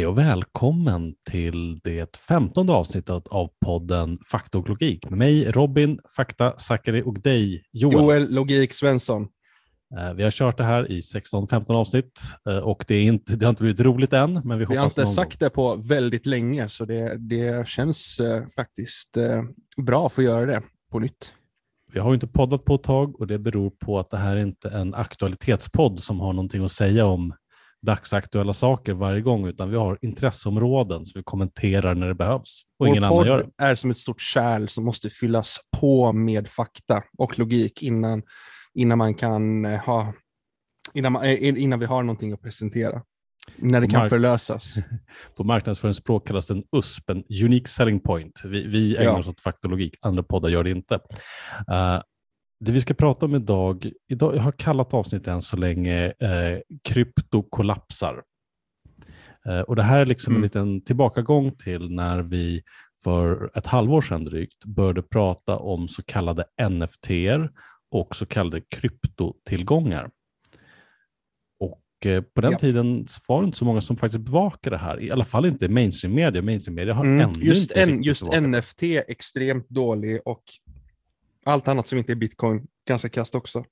Hej och välkommen till det femtonde avsnittet av podden Fakta och logik med mig Robin, Fakta, Zachary och dig Joel. Joel Logik Svensson. Eh, vi har kört det här i 16-15 avsnitt eh, och det, är inte, det har inte blivit roligt än. Men vi, vi har inte sagt gång. det på väldigt länge så det, det känns eh, faktiskt bra att få göra det på nytt. Vi har inte poddat på ett tag och det beror på att det här är inte en aktualitetspodd som har någonting att säga om dagsaktuella saker varje gång, utan vi har intresseområden som vi kommenterar när det behövs. Och Vår ingen annan gör det. är som ett stort kärl som måste fyllas på med fakta och logik innan, innan man kan eh, ha innan, man, eh, innan vi har någonting att presentera. När det kan förlösas. På marknadsföringsspråk kallas den USP, en Unique Selling Point. Vi, vi ägnar Ja. oss åt faktologik, andra poddar gör det inte. Eh, det vi ska prata om idag, idag jag har kallat avsnittet än så länge uh, krypto kollapsar. Eh, och det här är liksom en Mm. liten tillbakagång till när vi för ett halvår sedan drygt började prata om så kallade NFT och så kallade kryptotillgångar. Och eh, på den Ja. tiden var det inte så många som faktiskt bevakade det här, i alla fall inte mainstream media. Mainstream media har Mm, ännu just inte en, just. NFT extremt dålig och allt annat som inte är bitcoin ganska kast också.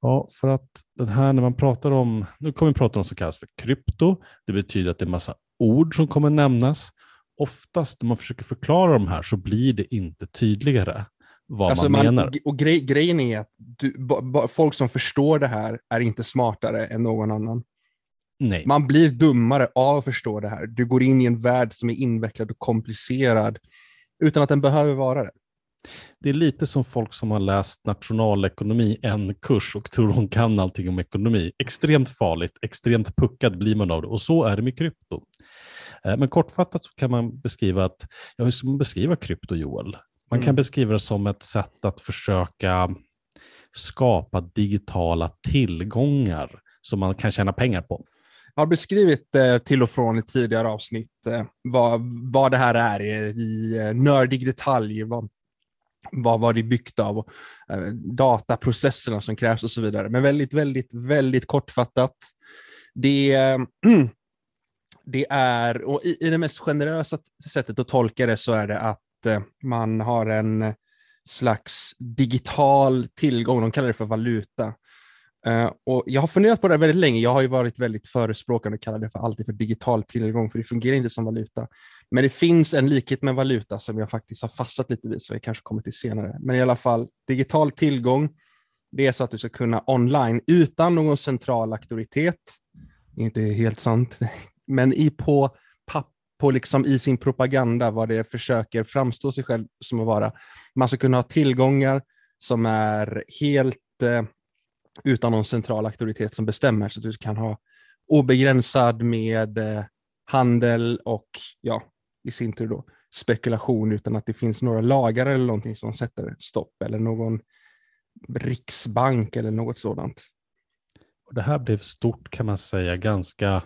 Ja, för att den här när man pratar om, nu kommer vi prata om som kallas för krypto. Det betyder att det är massa ord som kommer nämnas. Oftast när man försöker förklara de här så blir det inte tydligare vad Alltså man, man, menar. och grej, grejen är att du, ba, ba, folk som förstår det här är inte smartare än någon annan. Nej, Man blir dummare av att förstå det här. Du går in i en värld som är invecklad och komplicerad utan att den behöver vara det. Det är lite som folk som har läst nationalekonomi en kurs och tror de kan allting om ekonomi. Extremt farligt, extremt puckad blir man av det och så är det med krypto. Eh, Men kortfattat så kan man beskriva att, ja, hur ska man beskriva krypto Joel? Man kan Mm. beskriva det som ett sätt att försöka skapa digitala tillgångar som man kan tjäna pengar på. Jag har beskrivit eh, till och från i tidigare avsnitt eh, vad, vad det här är i, i eh, nördig detalj, vad, vad, var det byggt av, och, eh, dataprocesserna som krävs och så vidare. Men väldigt, väldigt, väldigt kortfattat. Det, eh, det är, och i, i det mest generösa sättet att tolka det så är det att eh, man har en slags digital tillgång, de kallar det för valuta. Uh, och jag har funderat på det väldigt länge. Jag har ju varit väldigt förespråkande och kallar det för alltid för digital tillgång, för det fungerar inte som valuta. Men det finns en likhet med valuta som jag faktiskt har fastnat lite vid, så jag kanske kommer till senare. Men i alla fall, digital tillgång, det är så att du ska kunna online utan någon central auktoritet. Inte helt sant, men i på, papp, på liksom i sin propaganda, vad det försöker framstå sig själv som att vara. Man ska kunna ha tillgångar som är helt eh, utan någon central auktoritet som bestämmer, så att du kan ha obegränsad med eh, handel och ja, i sin tur då spekulation utan att det finns några lagar eller någonting som sätter stopp eller någon riksbank eller något sådant. Och det här blev stort kan man säga ganska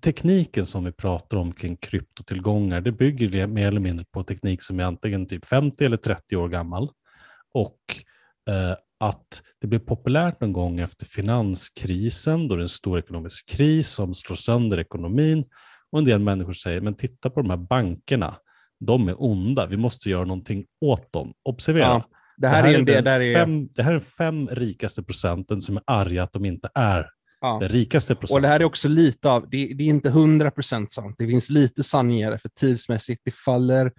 Tekniken som vi pratar om kring kryptotillgångar, det bygger mer eller mindre på teknik som är antingen typ 50 eller 30 år gammal. Och eh, att det blev populärt någon gång efter finanskrisen, då det är en stor ekonomisk kris som slår sönder ekonomin. Och en del människor säger, men titta på de här bankerna, de är onda, vi måste göra någonting åt dem. Observera, Ja, det här, är en del, den där är, fem, det här är fem rikaste procenten som är arga att de inte är ja. den rikaste procenten. Och det här är också lite av, det, det är inte 100% sant, det finns lite sanning i det, för tidsmässigt, det faller,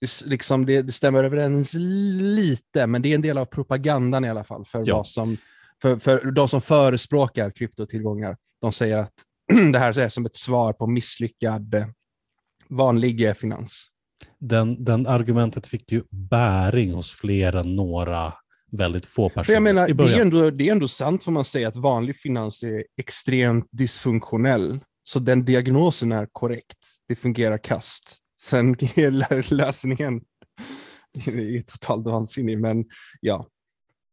det, liksom, det, det stämmer överens lite, men det är en del av propagandan i alla fall, för, Ja. vad som, för, för de som förespråkar kryptotillgångar. De säger att det här är som ett svar på misslyckad eh, vanlig finans. den, den argumentet fick ju bäring hos fler än några väldigt få personer För jag menar, det är, ändå, det är ändå sant får man säga att vanlig finans är extremt dysfunktionell. Så den diagnosen är korrekt. Det fungerar kast. Sen är lösningen är totalt vansinnig, men ja.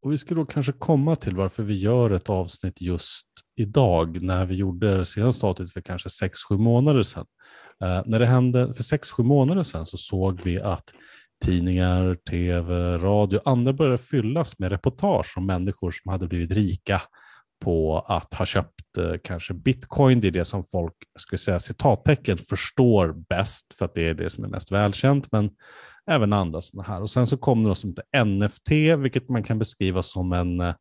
Och vi ska då kanske komma till varför vi gör ett avsnitt just idag, när vi gjorde det senaste avsnittet för kanske 6-7 månader sedan. Eh, när det hände för 6-7 månader sedan så såg vi att tidningar, tv, radio och andra började fyllas med reportage om människor som hade blivit rika på att ha köpt eh, kanske bitcoin. Det är det som folk, ska säga citattecken, förstår bäst för att det är det som är mest välkänt. Men även andra sådana här. Och sen så kom det något som heter NFT, vilket man kan beskriva som en eh,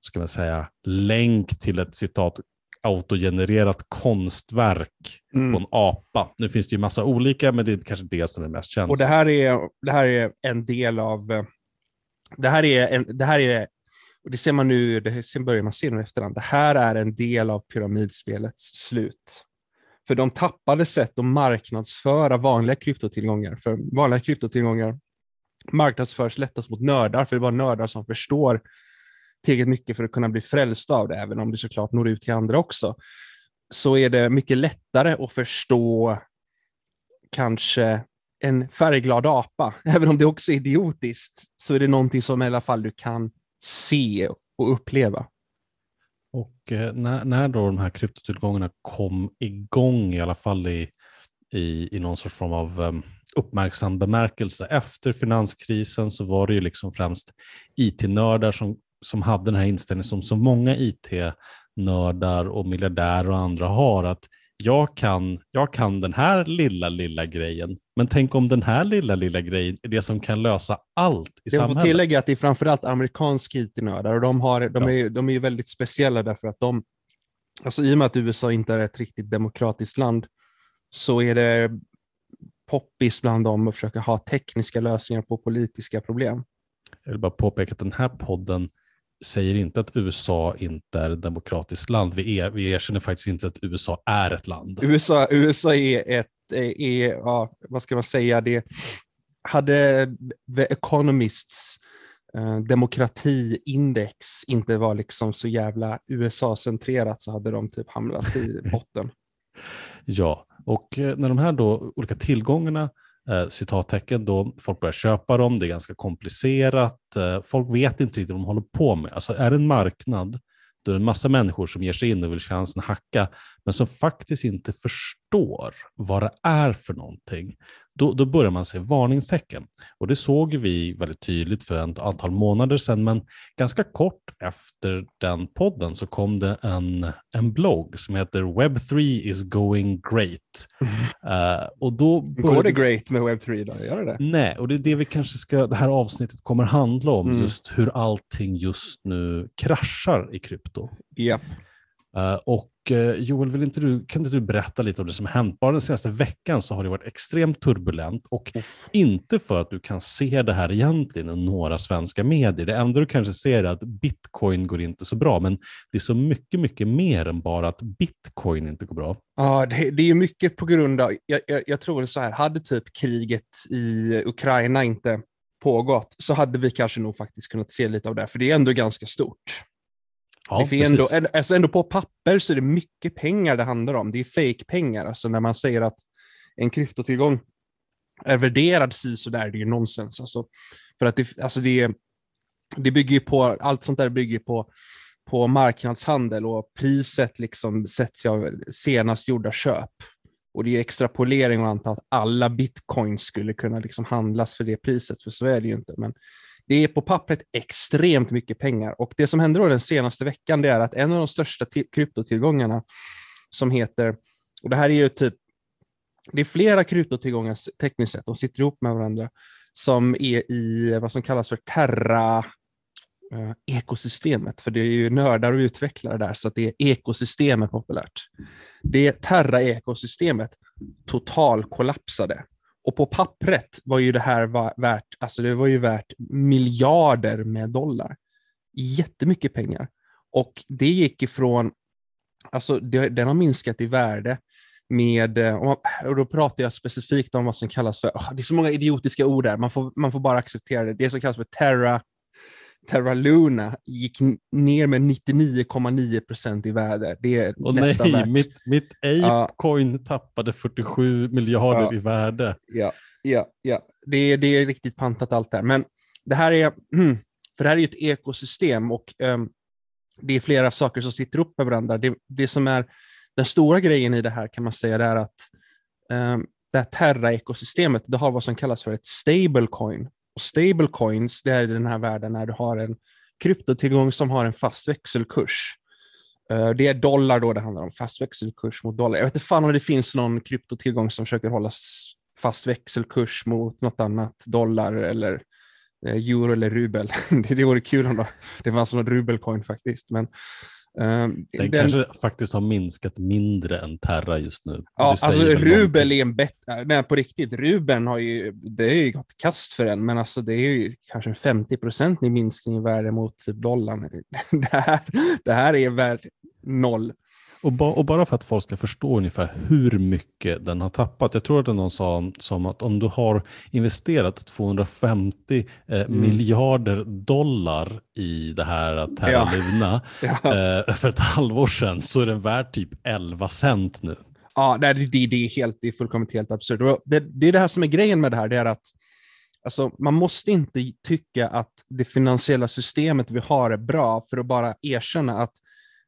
ska man säga, länk till ett citat autogenererat konstverk mm. på en apa. Nu finns det ju massa olika, men det är kanske det som är mest känt. Och det här är, det här är en del av... Eh, det här är, en, det här är och det ser man nu, det börjar man se nu efterhand, det här är en del av pyramidspelets slut. För de tappade sätt att marknadsföra vanliga kryptotillgångar. För vanliga kryptotillgångar marknadsförs lättast mot nördar, för det är bara nördar som förstår tillräckligt mycket för att kunna bli frälsta av det, även om det såklart når ut till andra också. Så är det mycket lättare att förstå kanske en färgglad apa, även om det också är idiotiskt, så är det någonting som i alla fall du kan se och uppleva. Och eh, när, när då de här kryptotillgångarna kom igång, i alla fall i, i, i någon sorts form av um, uppmärksam bemärkelse efter finanskrisen så var det ju liksom främst IT-nördar som, som hade den här inställningen som så många IT-nördar och miljardärer och andra har, att jag kan, jag kan den här lilla, lilla grejen, men tänk om den här lilla, lilla grejen är det som kan lösa allt i jag samhället. Jag får tillägga att det är framförallt amerikanska IT-nördar och de, har, de, ja. är, de är väldigt speciella därför att de, alltså i och med att USA inte är ett riktigt demokratiskt land, så är det poppis bland dem att försöka ha tekniska lösningar på politiska problem. Jag vill bara påpeka att den här podden säger inte att USA inte är ett demokratiskt land. Vi, er, vi erkänner faktiskt inte att USA är ett land. USA, USA är ett, är, ja, vad ska man säga, det hade The Economists eh, demokratiindex inte var liksom så jävla USA-centrerat så hade de typ hamnat i botten. ja, och eh, när de här då olika tillgångarna eh, citattecken då. Folk börjar köpa dem, det är ganska komplicerat. Eh, folk vet inte riktigt vad de håller på med. Alltså är det en marknad, då är det en massa människor som ger sig in och vill chansen hacka, men som faktiskt inte förstår vad det är för någonting då, då börjar man se varningstecken. Och det såg vi väldigt tydligt för ett antal månader sedan, men ganska kort efter den podden så kom det en, en blogg som heter Web3 is going great. Uh, och då Går det great med Web3 då? Gör det det? Nej, och det är det vi kanske ska, det här avsnittet kommer handla om, mm. just hur allting just nu kraschar i krypto. Yep. Uh, och uh, Joel, vill inte du, kan inte du berätta lite om det som hänt? Bara den senaste veckan så har det varit extremt turbulent och Uff. inte för att du kan se det här egentligen i några svenska medier. Det enda du kanske ser är att bitcoin går inte så bra, men det är så mycket, mycket mer än bara att bitcoin inte går bra. Ja, det, det är mycket på grund av, jag, jag, jag tror så här, hade typ kriget i Ukraina inte pågått så hade vi kanske nog faktiskt kunnat se lite av det, för det är ändå ganska stort. Ja, det är ändå, alltså ändå på papper så är det mycket pengar det handlar om. Det är fake-pengar. Alltså när man säger att en kryptotillgång är värderad si så där, det är ju nonsens. Alltså, för att det, alltså det, det bygger på, allt sånt där bygger på, på marknadshandel och priset liksom sätts av senast gjorda köp. Och det är extrapolering att anta att alla bitcoins skulle kunna liksom handlas för det priset, för så är det ju inte. Men det är på pappret extremt mycket pengar. Och det som hände då den senaste veckan det är att en av de största kryptotillgångarna som heter, och det här är ju typ, det är flera kryptotillgångar tekniskt sett, de sitter ihop med varandra, som är i vad som kallas för Terra eh, ekosystemet, för det är ju nördar och utvecklare där, så att det är ekosystemet populärt. Det Terra-ekosystemet totalkollapsade och på pappret var ju det här värt, alltså det var ju värt miljarder med dollar. Jättemycket pengar. Och det gick ifrån, alltså det, den har minskat i värde med, eh, och då pratar jag specifikt om vad som kallas för, oh, det är så många idiotiska ord där, man får, man får bara acceptera det. Det som kallas för Terra Terra Luna gick ner med 99,9 procent i värde. Det är Och nästan nej, värt. mitt, mitt Apecoin ja. tappade 47 miljarder ja. i värde. Ja, ja, ja. Det, det är riktigt pantat allt där. Men det här är, för det här är ett ekosystem och um, det är flera saker som sitter upp med varandra. Det, det som är den stora grejen i det här kan man säga är att um, det här Terra-ekosystemet, det har vad som kallas för ett stablecoin. Och stablecoins, det är den här världen när du har en kryptotillgång som har en fast växelkurs. Eh, det är dollar då det handlar om, fast växelkurs mot dollar. Jag vet inte fan om det finns någon kryptotillgång som försöker hålla fast växelkurs mot något annat, dollar eller eh, euro eller rubel. det, det vore kul om det fanns någon rubelcoin faktiskt. Men, den, den, kanske faktiskt har minskat mindre än Terra just nu. Ja, alltså rubel är en bättre, nej på riktigt, rubeln har ju, det har ju gått kast för den, men alltså det är ju kanske en 50 procent i minskning i värde mot dollarn. det, här, det här är värd noll. Och, ba, och, bara för att folk ska förstå ungefär hur mycket den har tappat. Jag tror att det någon sa som att om du har investerat 250 eh, mm. miljarder dollar i det här Terra Luna ja. ja. eh, för ett halvår sedan så är den värd typ 11 cent nu. Ja, det, det, det, är, helt, det är fullkomligt helt absurt. Det, det är det här som är grejen med det här, det är att Alltså, man måste inte tycka att det finansiella systemet vi har är bra för att bara erkänna att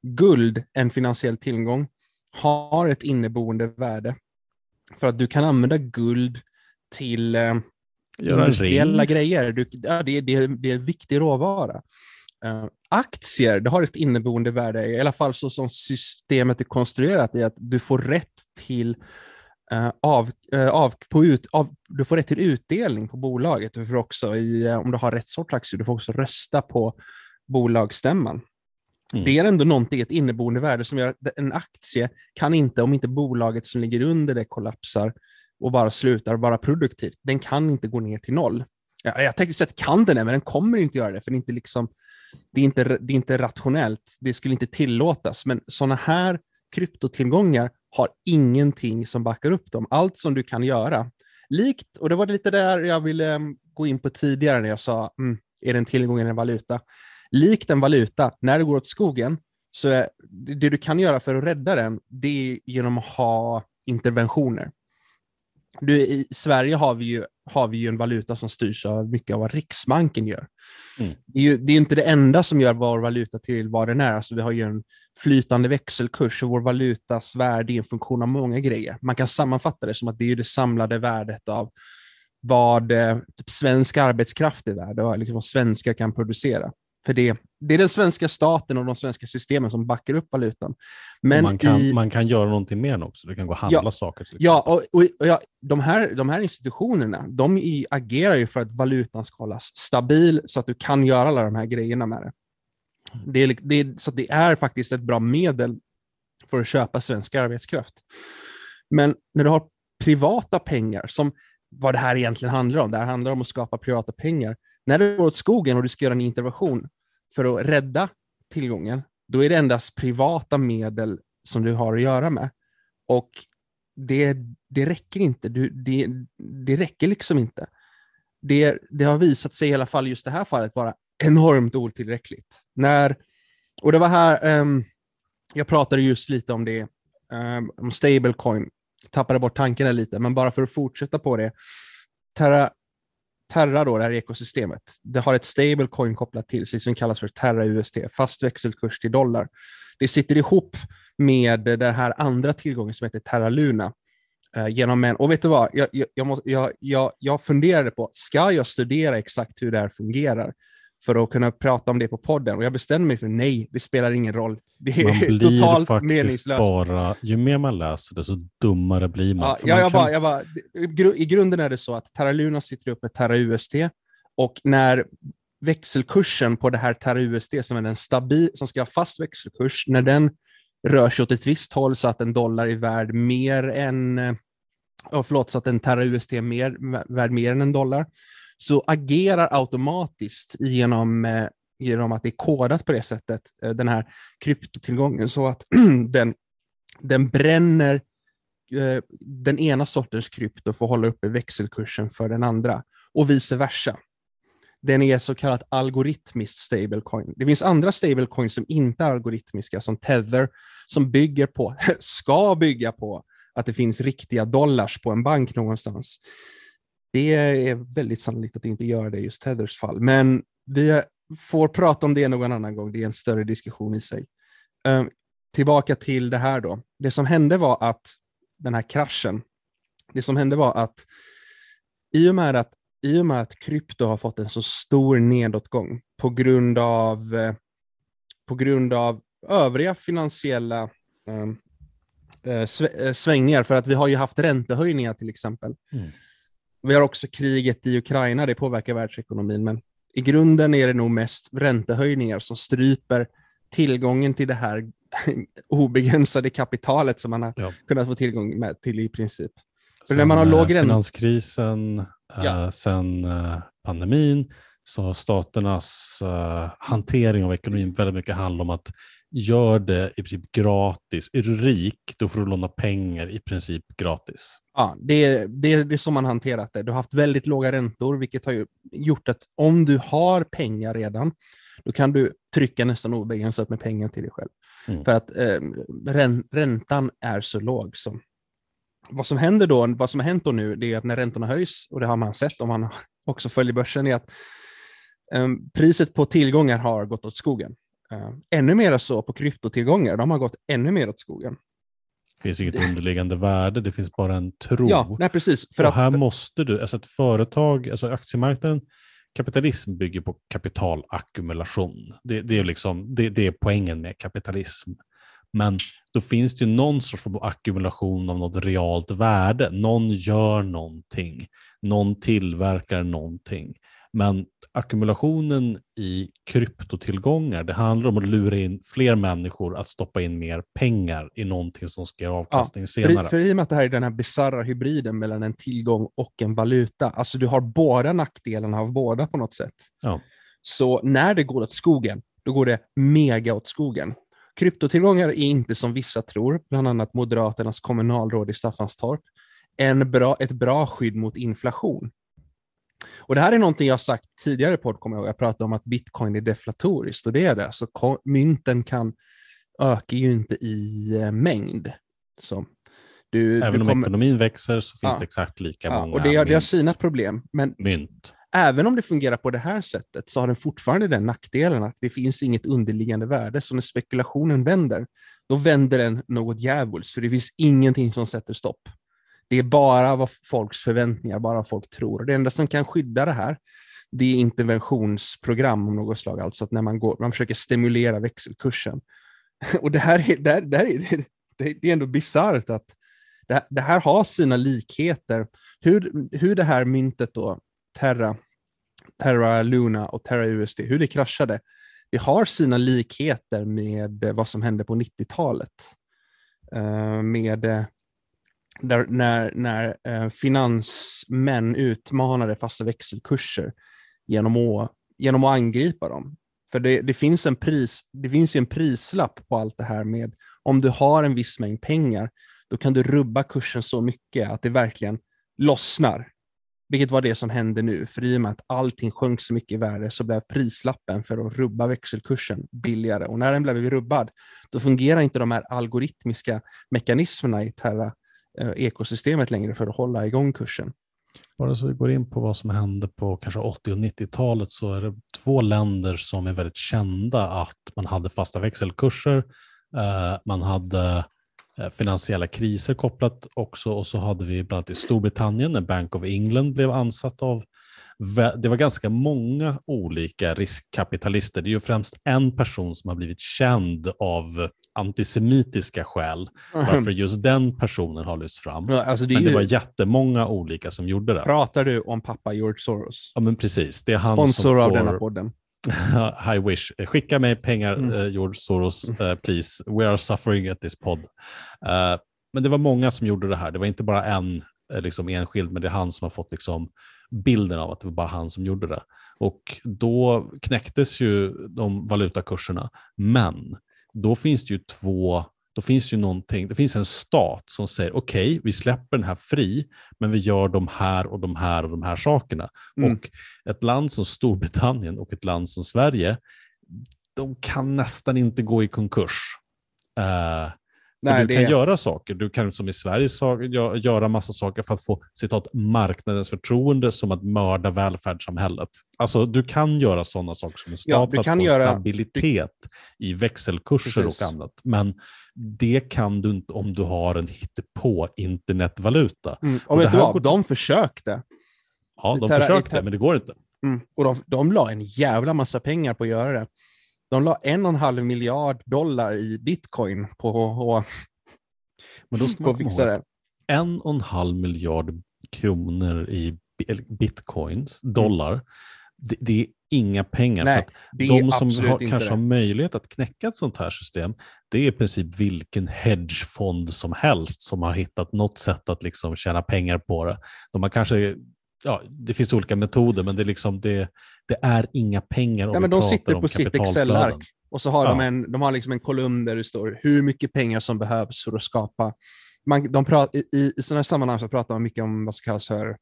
guld, en finansiell tillgång, har ett inneboende värde. För att du kan använda guld till eh, industriella grejer. Du, ja, det, det, det är en viktig råvara. Uh, aktier, det har ett inneboende värde, i alla fall så som systemet är konstruerat, i att du får rätt till uh, av, uh, av, på ut, av, du får rätt till utdelning på bolaget. Du får också, i, om du har rätt sorts aktier, du får också rösta på bolagsstämman. Mm. Det är ändå någonting, ett inneboende värde som gör att en aktie kan inte, om inte bolaget som ligger under det kollapsar och bara slutar vara produktivt, den kan inte gå ner till noll. Jag tänkte säga att kan den det, men den kommer inte göra det, för det är inte, liksom, det är inte, det är inte rationellt. Det skulle inte tillåtas, men sådana här kryptotillgångar har ingenting som backar upp dem. Allt som du kan göra, likt, och det var lite där jag ville mm, gå in på tidigare när jag sa, mm, är det en tillgång eller en valuta? Likt en valuta, när det går åt skogen, så är det du kan göra för att rädda den, det är genom att ha interventioner. Du, I Sverige har vi, ju, har vi ju en valuta som styrs av mycket av vad Riksbanken gör. Mm. Det, är ju, det är inte det enda som gör vår valuta till vad den är. Alltså vi har ju en flytande växelkurs och vår valutas värde är en funktion av många grejer. Man kan sammanfatta det som att det är det samlade värdet av vad eh, typ svensk arbetskraft är värd och liksom vad svenskar kan producera. För det, det är den svenska staten och de svenska systemen som backar upp valutan. Men man, kan, i, man kan göra någonting mer också, du kan gå och handla ja, saker. Ja, och, och, och ja, de, här, de här institutionerna, de i, agerar ju för att valutan ska hållas stabil så att du kan göra alla de här grejerna med det. det, är, det så det är faktiskt ett bra medel för att köpa svensk arbetskraft. Men när du har privata pengar, som vad det här egentligen handlar om, det här handlar om att skapa privata pengar, när du går åt skogen och du ska göra en intervention för att rädda tillgången, då är det endast privata medel som du har att göra med. Och det, det räcker inte. Du, det, det räcker liksom inte. Det, det har visat sig i alla fall just det här fallet vara enormt otillräckligt. När, och det var här, um, jag pratade just lite om det, um, om stablecoin, tappade bort tankarna lite, men bara för att fortsätta på det. Terra, Terra, då, det här ekosystemet, det har ett stablecoin kopplat till sig som kallas för Terra UST, fast växelkurs till dollar. Det sitter ihop med den här andra tillgången som heter Terra Luna. Eh, genom en, och vet du vad, jag, jag, jag, jag, jag funderade på, ska jag studera exakt hur det här fungerar? För att kunna prata om det på podden. Och jag bestämde mig för nej, det spelar ingen roll. Det är man blir totalt faktiskt meningslöst. Bara, ju mer man läser det, så dummare blir man. Ja, ja, man jag kan... bara, jag bara, I grunden är det så att Terra Luna sitter upp med Terra UST och när växelkursen på det här Terra UST, som är den stabil, som ska ha fast växelkurs, när den rör sig åt ett visst håll så att en dollar är värd mer än, oh, förlåt, så att en Terra UST är mer, värd mer än en dollar, så agerar automatiskt genom, eh, genom att det är kodat på det sättet, eh, den här kryptotillgången, så att den, den bränner eh, den ena sortens krypto för att hålla uppe växelkursen för den andra och vice versa. Den är så kallat algoritmiskt stablecoin. Det finns andra stablecoins som inte är algoritmiska, som Tether, som bygger på, ska bygga på, att det finns riktiga dollars på en bank någonstans. Det är väldigt sannolikt att det inte gör det i just Tethers fall, men vi får prata om det någon annan gång. Det är en större diskussion i sig. Um, tillbaka till det här då. Det som hände var att den här kraschen, det som hände var att i och med att, i och med att krypto har fått en så stor nedåtgång på grund av, eh, på grund av övriga finansiella um, svängningar, för att vi har ju haft räntehöjningar till exempel. Mm. Vi har också kriget i Ukraina, det påverkar världsekonomin, men i grunden är det nog mest räntehöjningar som stryper tillgången till det här obegränsade kapitalet som man har ja. kunnat få tillgång med till i princip. För när man har låg ränta... Finanskrisen, ja. eh, sen eh, pandemin, så har staternas hantering av ekonomin väldigt mycket handlat om att gör det i princip gratis. Är du rik, då får du låna pengar i princip gratis. Ja, det är, det, det är så man hanterat det. Du har haft väldigt låga räntor, vilket har gjort att om du har pengar redan, då kan du trycka nästan obegränsat med pengar till dig själv. Mm. För att eh, räntan är så låg. Så. Vad som händer då, vad som har hänt då nu, det är att när räntorna höjs, och det har man sett om man också följer börsen, är att Ehm, priset på tillgångar har gått åt skogen. Ehm, ännu mer så på kryptotillgångar, de har gått ännu mer åt skogen. Det finns inget underliggande värde, det finns bara en tro. Ja, nej, precis. För och att... här måste du, alltså ett företag, alltså aktiemarknaden, kapitalism bygger på kapitalackumulation. Det, det, är liksom, det, det, är poängen med kapitalism. Men då finns det ju någon sorts ackumulation av något realt värde. Någon gör någonting, någon tillverkar någonting. Men ackumulationen i kryptotillgångar, det handlar om att lura in fler människor att stoppa in mer pengar i någonting som ska ge avkastning ja, senare. För, för i och med att det här är den här bisarra hybriden mellan en tillgång och en valuta, alltså du har båda nackdelarna av båda på något sätt. Ja. Så när det går åt skogen, då går det mega åt skogen. Kryptotillgångar är inte som vissa tror, bland annat Moderaternas kommunalråd i Staffanstorp, en bra, ett bra skydd mot inflation. Och Det här är någonting jag sagt tidigare på kommer jag ihåg. Jag pratade om att bitcoin är deflatoriskt och det är det. Så mynten kan öka ju inte i eh, mängd. Så du, även du kommer... om ekonomin växer så finns ja. det exakt lika ja, många och det, det har sina problem. Men mynt. även om det fungerar på det här sättet så har den fortfarande den nackdelen att det finns inget underliggande värde. Så när spekulationen vänder, då vänder den något djävulskt, för det finns ingenting som sätter stopp. Det är bara vad folks förväntningar, bara vad folk tror. Det enda som kan skydda det här, det är interventionsprogram av något slag, alltså att när man, går, man försöker stimulera växelkursen. Och det här är, det här, det här är, det är ändå bisarrt att det, det, här har sina likheter. Hur, hur det här myntet då, Terra, Terra Luna och Terra USD, hur det kraschade, det har sina likheter med vad som hände på 90-talet. Eh, med eh, där, när, när eh, finansmän utmanade fasta växelkurser genom att, genom att angripa dem. För det, det, finns en pris, det finns en prislapp på allt det här med om du har en viss mängd pengar, då kan du rubba kursen så mycket att det verkligen lossnar. Vilket var det som hände nu, för i och med att allting sjönk så mycket i värde så blev prislappen för att rubba växelkursen billigare. Och när den blev rubbad, då fungerar inte de här algoritmiska mekanismerna i Terra Eh, ekosystemet längre för att hålla igång kursen. Bara så vi går in på vad som hände på kanske 80 och 90-talet så är det två länder som är väldigt kända att man hade fasta växelkurser, eh, man hade eh, finansiella kriser kopplat också och så hade vi bland annat i Storbritannien när Bank of England blev ansatt av det var ganska många olika riskkapitalister. Det är ju främst en person som har blivit känd av antisemitiska skäl varför just den personen har lyfts fram. Ja, alltså det men det ju... var jättemånga olika som gjorde det. Pratar du om pappa George Soros? Ja, men precis. Det är han Sponsor som får... av denna podden. I wish. Skicka mig pengar, mm. uh, George Soros, uh, please. We are suffering at this pod. Uh, men det var många som gjorde det här. Det var inte bara en liksom, enskild, men det är han som har fått liksom, bilden av att det var bara han som gjorde det. Och då knäcktes ju de valutakurserna. Men då finns det ju två då finns det ju någonting, det finns en stat som säger okej, okay, vi släpper den här fri, men vi gör de här och de här och de här sakerna. Mm. Och ett land som Storbritannien och ett land som Sverige, de kan nästan inte gå i konkurs. Uh, Nej, du kan göra saker. Du kan som i Sverige göra massa saker för att få citat, marknadens förtroende som att mörda välfärdssamhället. Alltså, du kan göra sådana saker som en stat ja, för att få göra... stabilitet du... i växelkurser Precis. och annat. Men det kan du inte om du har en hittepå internetvaluta. Mm. Och, och vet du vad? De försökte. Ja, de försökte, men det går inte. Mm. Och de, de la en jävla massa pengar på att göra det. De la en och en halv miljard dollar i bitcoin på, på, Men då ska man fixa det. en och en halv miljard kronor i bitcoins, dollar, det, det är inga pengar. för Mm. Nej, är de som har, kanske det. har möjlighet att knäcka ett sånt här system, det är i princip vilken hedgefond som helst som har hittat något sätt att liksom tjäna pengar på det. De har kanske, ja, det finns olika metoder, men det är, liksom, det, det är inga pengar om Nej, men de pratar sitter på sitt. Excel-ark och så har de, Ja. en, de har liksom en kolumn där det står hur mycket pengar som behövs för att skapa. Man, de prat, i, I sådana här sammanhang så pratar man mycket om vad som kallas för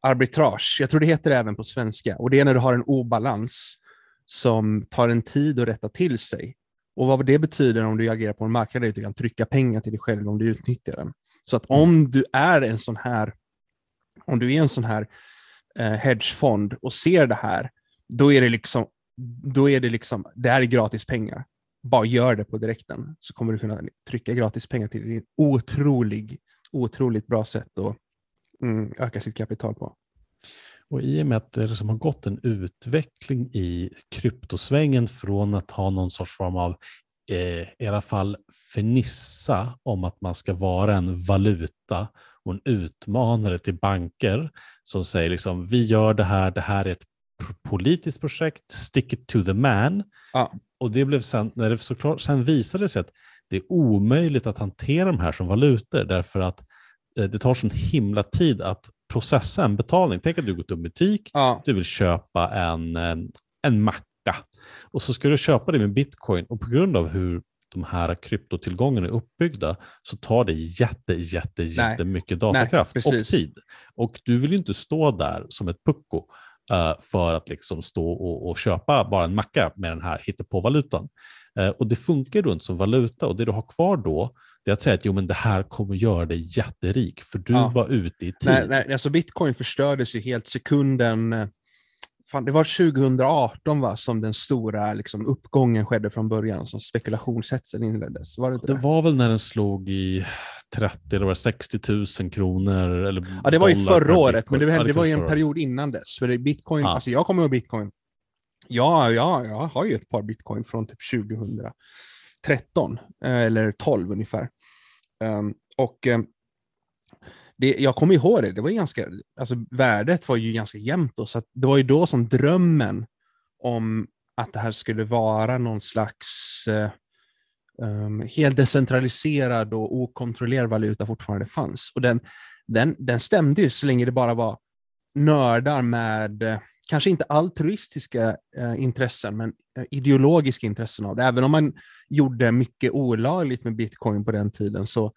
arbitrage. Jag tror det heter det även på svenska. Och det är när du har en obalans som tar en tid att rätta till sig. Och vad det betyder om du agerar på en marknad är att du kan trycka pengar till dig själv om du utnyttjar den. Så att om du är en sån här, om du är en sån här eh, hedgefond och ser det här, då är det liksom, då är det liksom, det här är gratis pengar. Bara gör det på direkten så kommer du kunna trycka gratis pengar till dig. Det är ett otrolig, otroligt bra sätt att mm, öka sitt kapital på. Och i och med att det liksom har gått en utveckling i kryptosvängen från att ha någon sorts form av eh, i alla fall fernissa om att man ska vara en valuta och en utmanare till banker som säger liksom vi gör det här, det här är ett politiskt projekt, stick it to the man. Ja. Och det blev sen, när det såklart, sen visade det sig att det är omöjligt att hantera de här som valutor därför att eh, det tar sån himla tid att processa en betalning. Tänk att du går till en butik, Ja, du vill köpa en, eh, en macka och så ska du köpa det med bitcoin och på grund av hur de här kryptotillgångarna är uppbyggda så tar det jätte, jätte, jättemycket datakraft och precis. tid. Och du vill ju inte stå där som ett pucko eh, för att liksom stå och, och köpa bara en macka med den här hittepåvalutan. Uh, och det funkar då inte som valuta och det du har kvar då det är att säga att jo, men det här kommer göra dig jätterik för du Ja. var ute i tid. nej, nej, alltså bitcoin förstördes ju helt sekunden. Fan, det var 2018 va, som den stora liksom, uppgången skedde från början, som spekulationshetsen inleddes. Var det Det det? var väl när den slog i 30 eller var det 60 000 kronor. Eller Ja, det var ju förra året, men det, var- det var ju en period innan dess. För bitcoin, Ja. alltså jag kommer ihåg bitcoin. Ja, ja, jag har ju ett par bitcoin från typ 2013, eh, eller 12 ungefär. Ehm, och eh, det, jag kommer ihåg det, det var ju ganska, alltså värdet var ju ganska jämnt då, så att det var ju då som drömmen om att det här skulle vara någon slags eh, um, helt decentraliserad och okontrollerad valuta fortfarande fanns. Och den, den, den stämde ju så länge det bara var nördar med, eh, kanske inte altruistiska eh, intressen, men eh, ideologiska intressen av det. Även om man gjorde mycket olagligt med bitcoin på den tiden så,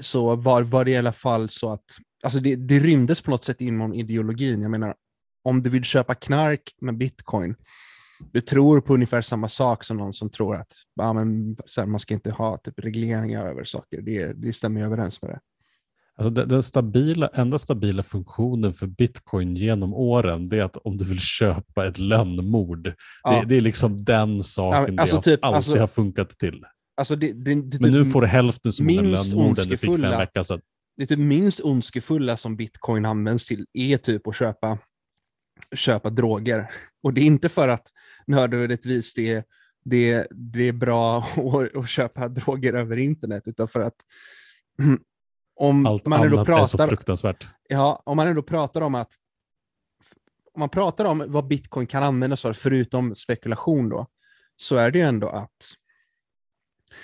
så var, var det i alla fall så att alltså det, det rymdes på något sätt inom ideologin. Jag menar, om du vill köpa knark med bitcoin, du tror på ungefär samma sak som någon som tror att ja, men, här, man ska inte ha typ, regleringar över saker. Det, det stämmer ju överens med det. Alltså den, den stabila, enda stabila funktionen för bitcoin genom åren det är att om du vill köpa ett lönnmord. Ja. Det, det är liksom den saken alltså det typ, alltid alltså- har funkat till. Alltså det, det, det, Men nu typ- får du hälften så många minst lönnmord än du fick för en vecka sedan. det typ minst ondskefulla som bitcoin används till är typ att köpa, köpa droger. Och det är inte för att nödvändigtvis det, det, det är bra att, att köpa droger över internet, utan för att om Allt man ändå annat är så pratar, fruktansvärt. ja, om man ändå pratar om att om man pratar om vad bitcoin kan användas för, förutom spekulation då, så är det ju ändå att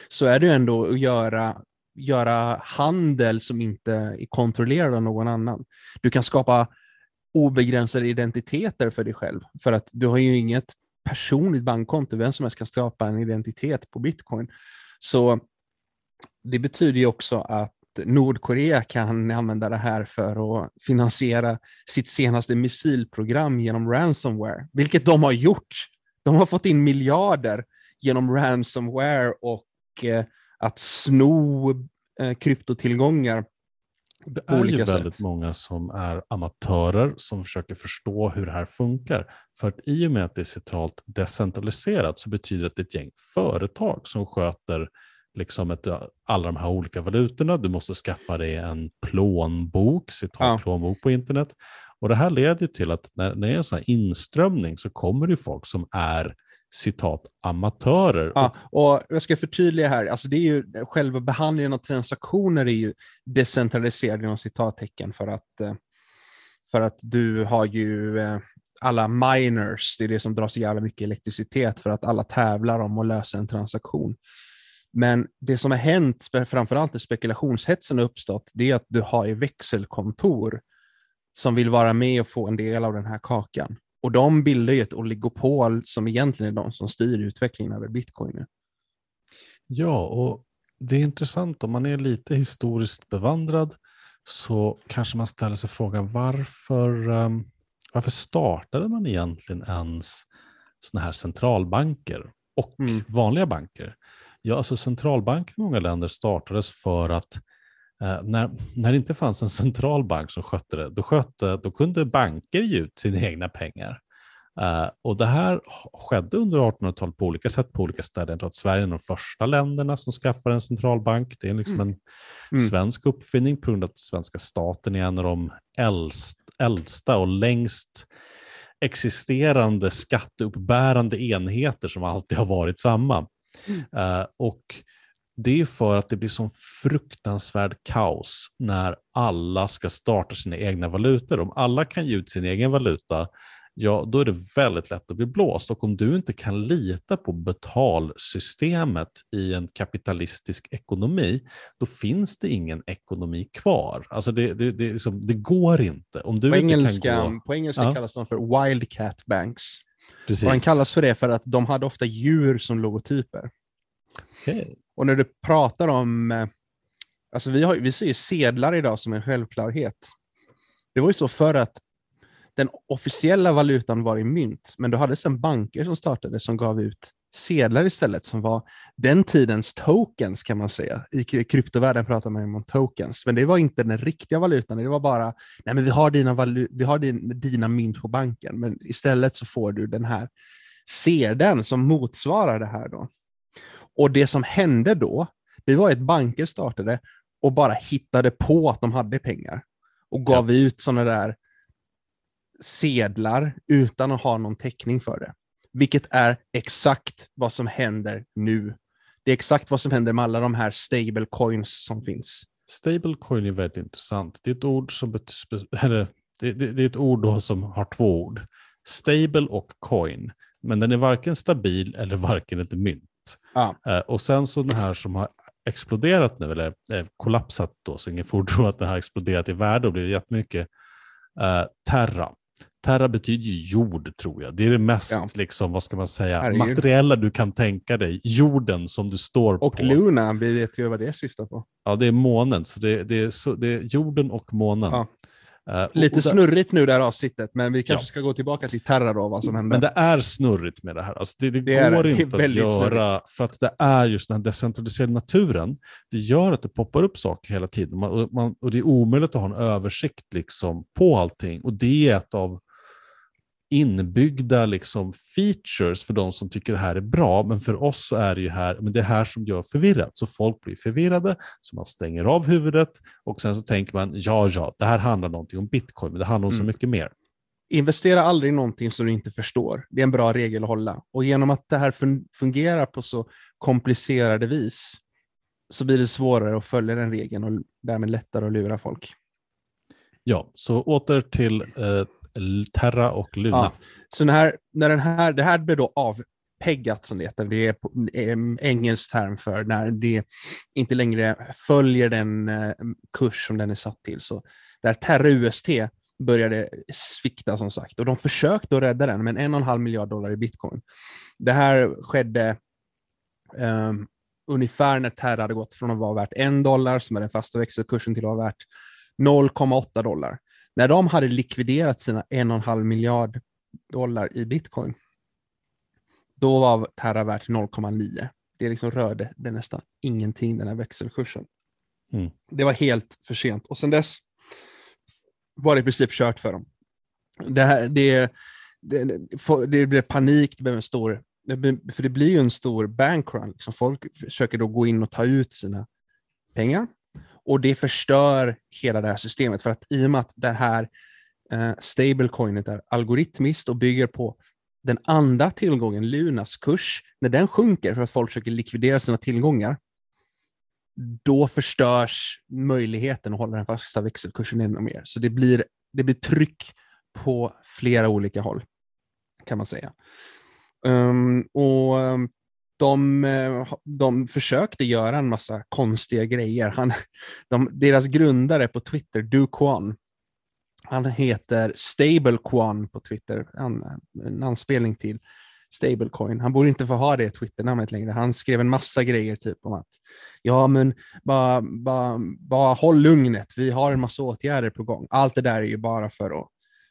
så är det ju ändå att göra, göra handel som inte är kontrollerad av någon annan. Du kan skapa obegränsade identiteter för dig själv, för att du har ju inget personligt bankkonto, vem som helst kan skapa en identitet på bitcoin. Så det betyder ju också att Nordkorea kan använda det här för att finansiera sitt senaste missilprogram genom ransomware, vilket de har gjort. De har fått in miljarder genom ransomware och att sno eh, kryptotillgångar Det är ju väldigt sätt. många som är amatörer som försöker förstå hur det här funkar. För att i och med att det är centralt decentraliserat så betyder det att det är ett gäng företag som sköter liksom ett, alla de här olika valutorna. Du måste skaffa dig en plånbok, citat Ja. plånbok på internet. Och det här leder till att när, när det är en sån här inströmning så kommer det folk som är citat amatörer. Ja, och jag ska förtydliga här, alltså det är ju, själva behandlingen av transaktioner är ju decentraliserad inom citattecken för att, eh, för att du har ju eh, alla miners, det är det som drar så jävla mycket elektricitet för att alla tävlar om att lösa en transaktion. Men det som har hänt, framförallt när spekulationshetsen har uppstått, det är att du har växelkontor som vill vara med och få en del av den här kakan. Och de bildar ju ett oligopol som egentligen är de som styr utvecklingen över bitcoin. Nu. Ja, och det är intressant om man är lite historiskt bevandrad så kanske man ställer sig frågan varför, um, varför startade man egentligen ens sådana här centralbanker och mm. vanliga banker? Ja, alltså centralbanker i många länder startades för att eh, när, när det inte fanns en centralbank som skötte det, då, skötte, då kunde banker ge ut sina egna pengar. Uh, och det här skedde under 1800-talet på olika sätt på olika ställen. Jag tror att Sverige är de första länderna som skaffade en centralbank. Det är liksom mm. en mm. svensk uppfinning på grund av att svenska staten är en av de äldst, äldsta och längst existerande skatteuppbärande enheter som alltid har varit samma. Mm. Uh, och det är för att det blir sån fruktansvärd kaos när alla ska starta sina egna valutor. Om alla kan ge ut sin egen valuta, ja då är det väldigt lätt att bli blåst. Och om du inte kan lita på betalsystemet i en kapitalistisk ekonomi, då finns det ingen ekonomi kvar. Alltså det, det, det, liksom, det går inte. Om du på, inte engelska, kan gå... på engelska ja. kallas de för wildcat banks. Precis. Och den kallas för det för att de hade ofta djur som logotyper. Okay. Och när du pratar om, eh, alltså vi, har, vi ser ju sedlar idag som en självklarhet. Det var ju så för att den officiella valutan var i mynt, men du hade sen banker som startade som gav ut sedlar istället som var den tidens tokens kan man säga. I kryptovärlden pratar man om tokens, men det var inte den riktiga valutan. Det var bara, nej men vi har dina, valu vi har din, dina mynt på banken, men istället så får du den här sedeln som motsvarar det här då. Och det som hände då, det var att banker startade och bara hittade på att de hade pengar och gav ja. ut sådana där sedlar utan att ha någon täckning för det. Vilket är exakt vad som händer nu. Det är exakt vad som händer med alla de här stable coins som finns. Stablecoin är väldigt intressant. Det är ett ord som, eller, det, det, det är ett ord som har två ord. Stable och coin. Men den är varken stabil eller varken ett mynt. Ah. Och sen så den här som har exploderat nu, eller eh, kollapsat då, så ingen tro att den har exploderat i värde och blivit jättemycket. Eh, Terra. Terra betyder ju jord tror jag. Det är det mest, ja. liksom, vad ska man säga, Herregud. materiella du kan tänka dig. Jorden som du står och på. Och Luna, vi vet ju vad det syftar på. Ja, det är månen. Så det, det, är, så, det är jorden och månen. Ja. Uh, Lite snurrigt nu det här avsnittet, men vi kanske ja. ska gå tillbaka till Terra då, vad som hände. Men det är snurrigt med det här. Alltså det, det, det går inte att göra, snurrigt. för att det är just den här decentraliserade naturen. Det gör att det poppar upp saker hela tiden. Man, och, man, och det är omöjligt att ha en översikt liksom på allting. Och det är ett av inbyggda liksom features för de som tycker det här är bra, men för oss så är det ju här, men det här som gör förvirrat. Så folk blir förvirrade, så man stänger av huvudet och sen så tänker man, ja, ja, det här handlar någonting om bitcoin, men det handlar om mm. så mycket mer. Investera aldrig i någonting som du inte förstår. Det är en bra regel att hålla. Och genom att det här fungerar på så komplicerade vis så blir det svårare att följa den regeln och därmed lättare att lura folk. Ja, så åter till eh, Terra och Luna. Ja. Så när, här, när den här, det här blir då avpeggat som det heter, det är en engelsk term för när det inte längre följer den kurs som den är satt till. Så där Terra UST började svikta som sagt och de försökte att rädda den men en och en halv miljard dollar i bitcoin. Det här skedde um, ungefär när Terra hade gått från att vara värt en dollar, som är den fasta växelkursen, till att vara värt 0,8 dollar. När de hade likviderat sina en och en halv miljard dollar i bitcoin, då var Terra värt 0,9. Det liksom rörde det nästan ingenting, den här växelkursen. Mm. Det var helt för sent. Och sen dess var det i princip kört för dem. Det, här, det, det, det blev panik, det blev en stor, för det blir ju en stor bankrun. Liksom folk försöker då gå in och ta ut sina pengar. Och det förstör hela det här systemet, för att i och med att det här eh, stablecoinet är algoritmiskt och bygger på den andra tillgången, Lunas kurs, när den sjunker för att folk försöker likvidera sina tillgångar, då förstörs möjligheten att hålla den fasta växelkursen ännu mer. Så det blir, det blir tryck på flera olika håll, kan man säga. Um, och um, de, eh, de försökte göra en massa konstiga grejer. Han, de, deras grundare på Twitter, Du Kwan, han heter Stablecoin på Twitter, en, en anspelning till stablecoin. Han borde inte få ha det Twitternamnet längre. Han skrev en massa grejer typ om att ja, men bara, bara, bara håll lugnet. Vi har en massa åtgärder på gång. Allt det där är ju bara för att,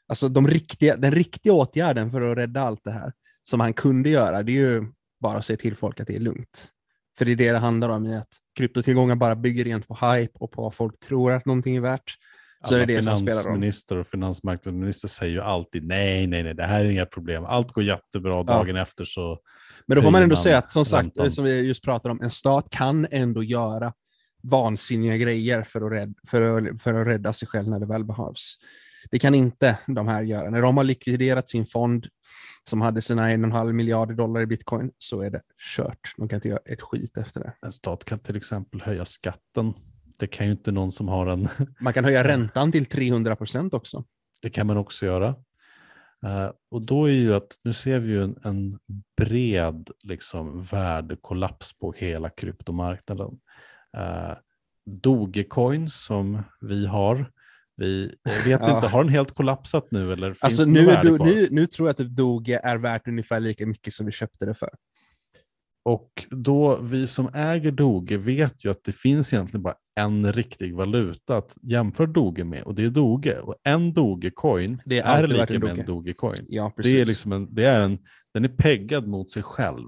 alltså de riktiga, den riktiga åtgärden för att rädda allt det här som han kunde göra, det är ju bara säga till folk att det är lugnt. För det är det det handlar om i att kryptotillgångar bara bygger rent på hype och på vad folk tror att någonting är värt. Så Alla är det det finansminister och finansmarknadsminister säger ju alltid nej, nej, nej, det här är inga problem. Allt går jättebra dagen ja. efter så. Men då får man ändå man säga att som sagt, räntan. som vi just pratade om, en stat kan ändå göra vansinniga grejer för att, rädda, för, att, för att rädda sig själv när det väl behövs. Det kan inte de här göra. När de har likviderat sin fond som hade sina 1,5 miljarder dollar i bitcoin så är det kört. De kan inte göra ett skit efter det. En stat kan till exempel höja skatten det kan ju inte någon som har en... Man kan höja räntan till 300 procent också. Det kan man också göra. Uh, och då är ju att, nu ser vi ju en, en bred liksom, värdekollaps på hela kryptomarknaden. Uh, Dogecoin som vi har, vi vet ja. inte, har den helt kollapsat nu eller finns alltså, nu, är, nu, nu tror jag att Doge är värt ungefär lika mycket som vi köpte det för. Och då vi som äger Doge vet ju att det finns egentligen bara en riktig valuta att jämföra Doge med och det är Doge. Och en Dogecoin det är, är lika med en Dogecoin. Ja, det är liksom en, det är en, den är peggad mot sig själv.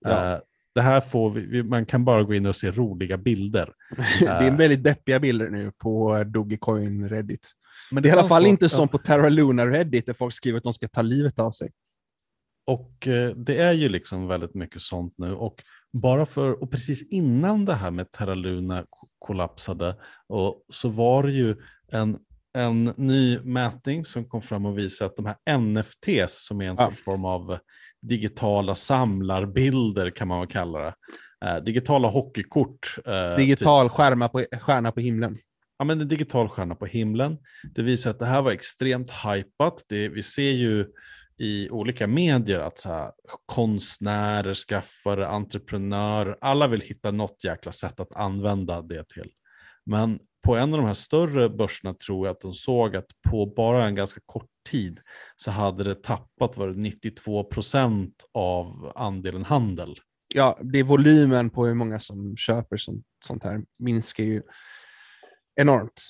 Ja. Uh, det här får vi, man kan bara gå in och se roliga bilder. det är uh, väldigt deppiga bilder nu på Dogecoin Reddit. Men det är i alla fall så, inte som på Terra Luna Reddit där folk skriver att de ska ta livet av sig. Och eh, det är ju liksom väldigt mycket sånt nu. Och bara för, och precis innan det här med Terra Luna kollapsade, och så var det ju en, en ny mätning som kom fram och visade att de här NFTs, som är en ja. form av digitala samlarbilder kan man väl kalla det, eh, digitala hockeykort. Eh, Digital typ. skärma på, stjärna på himlen. Ja, men en digital stjärna på himlen. Det visar att det här var extremt hypat. Det, vi ser ju i olika medier att så här, konstnärer, skaffare, entreprenörer, alla vill hitta något jäkla sätt att använda det till. Men på en av de här större börserna tror jag att de såg att på bara en ganska kort tid så hade det tappat var det 92 procent av andelen handel. Ja, det är volymen på hur många som köper sånt, sånt här minskar ju enormt.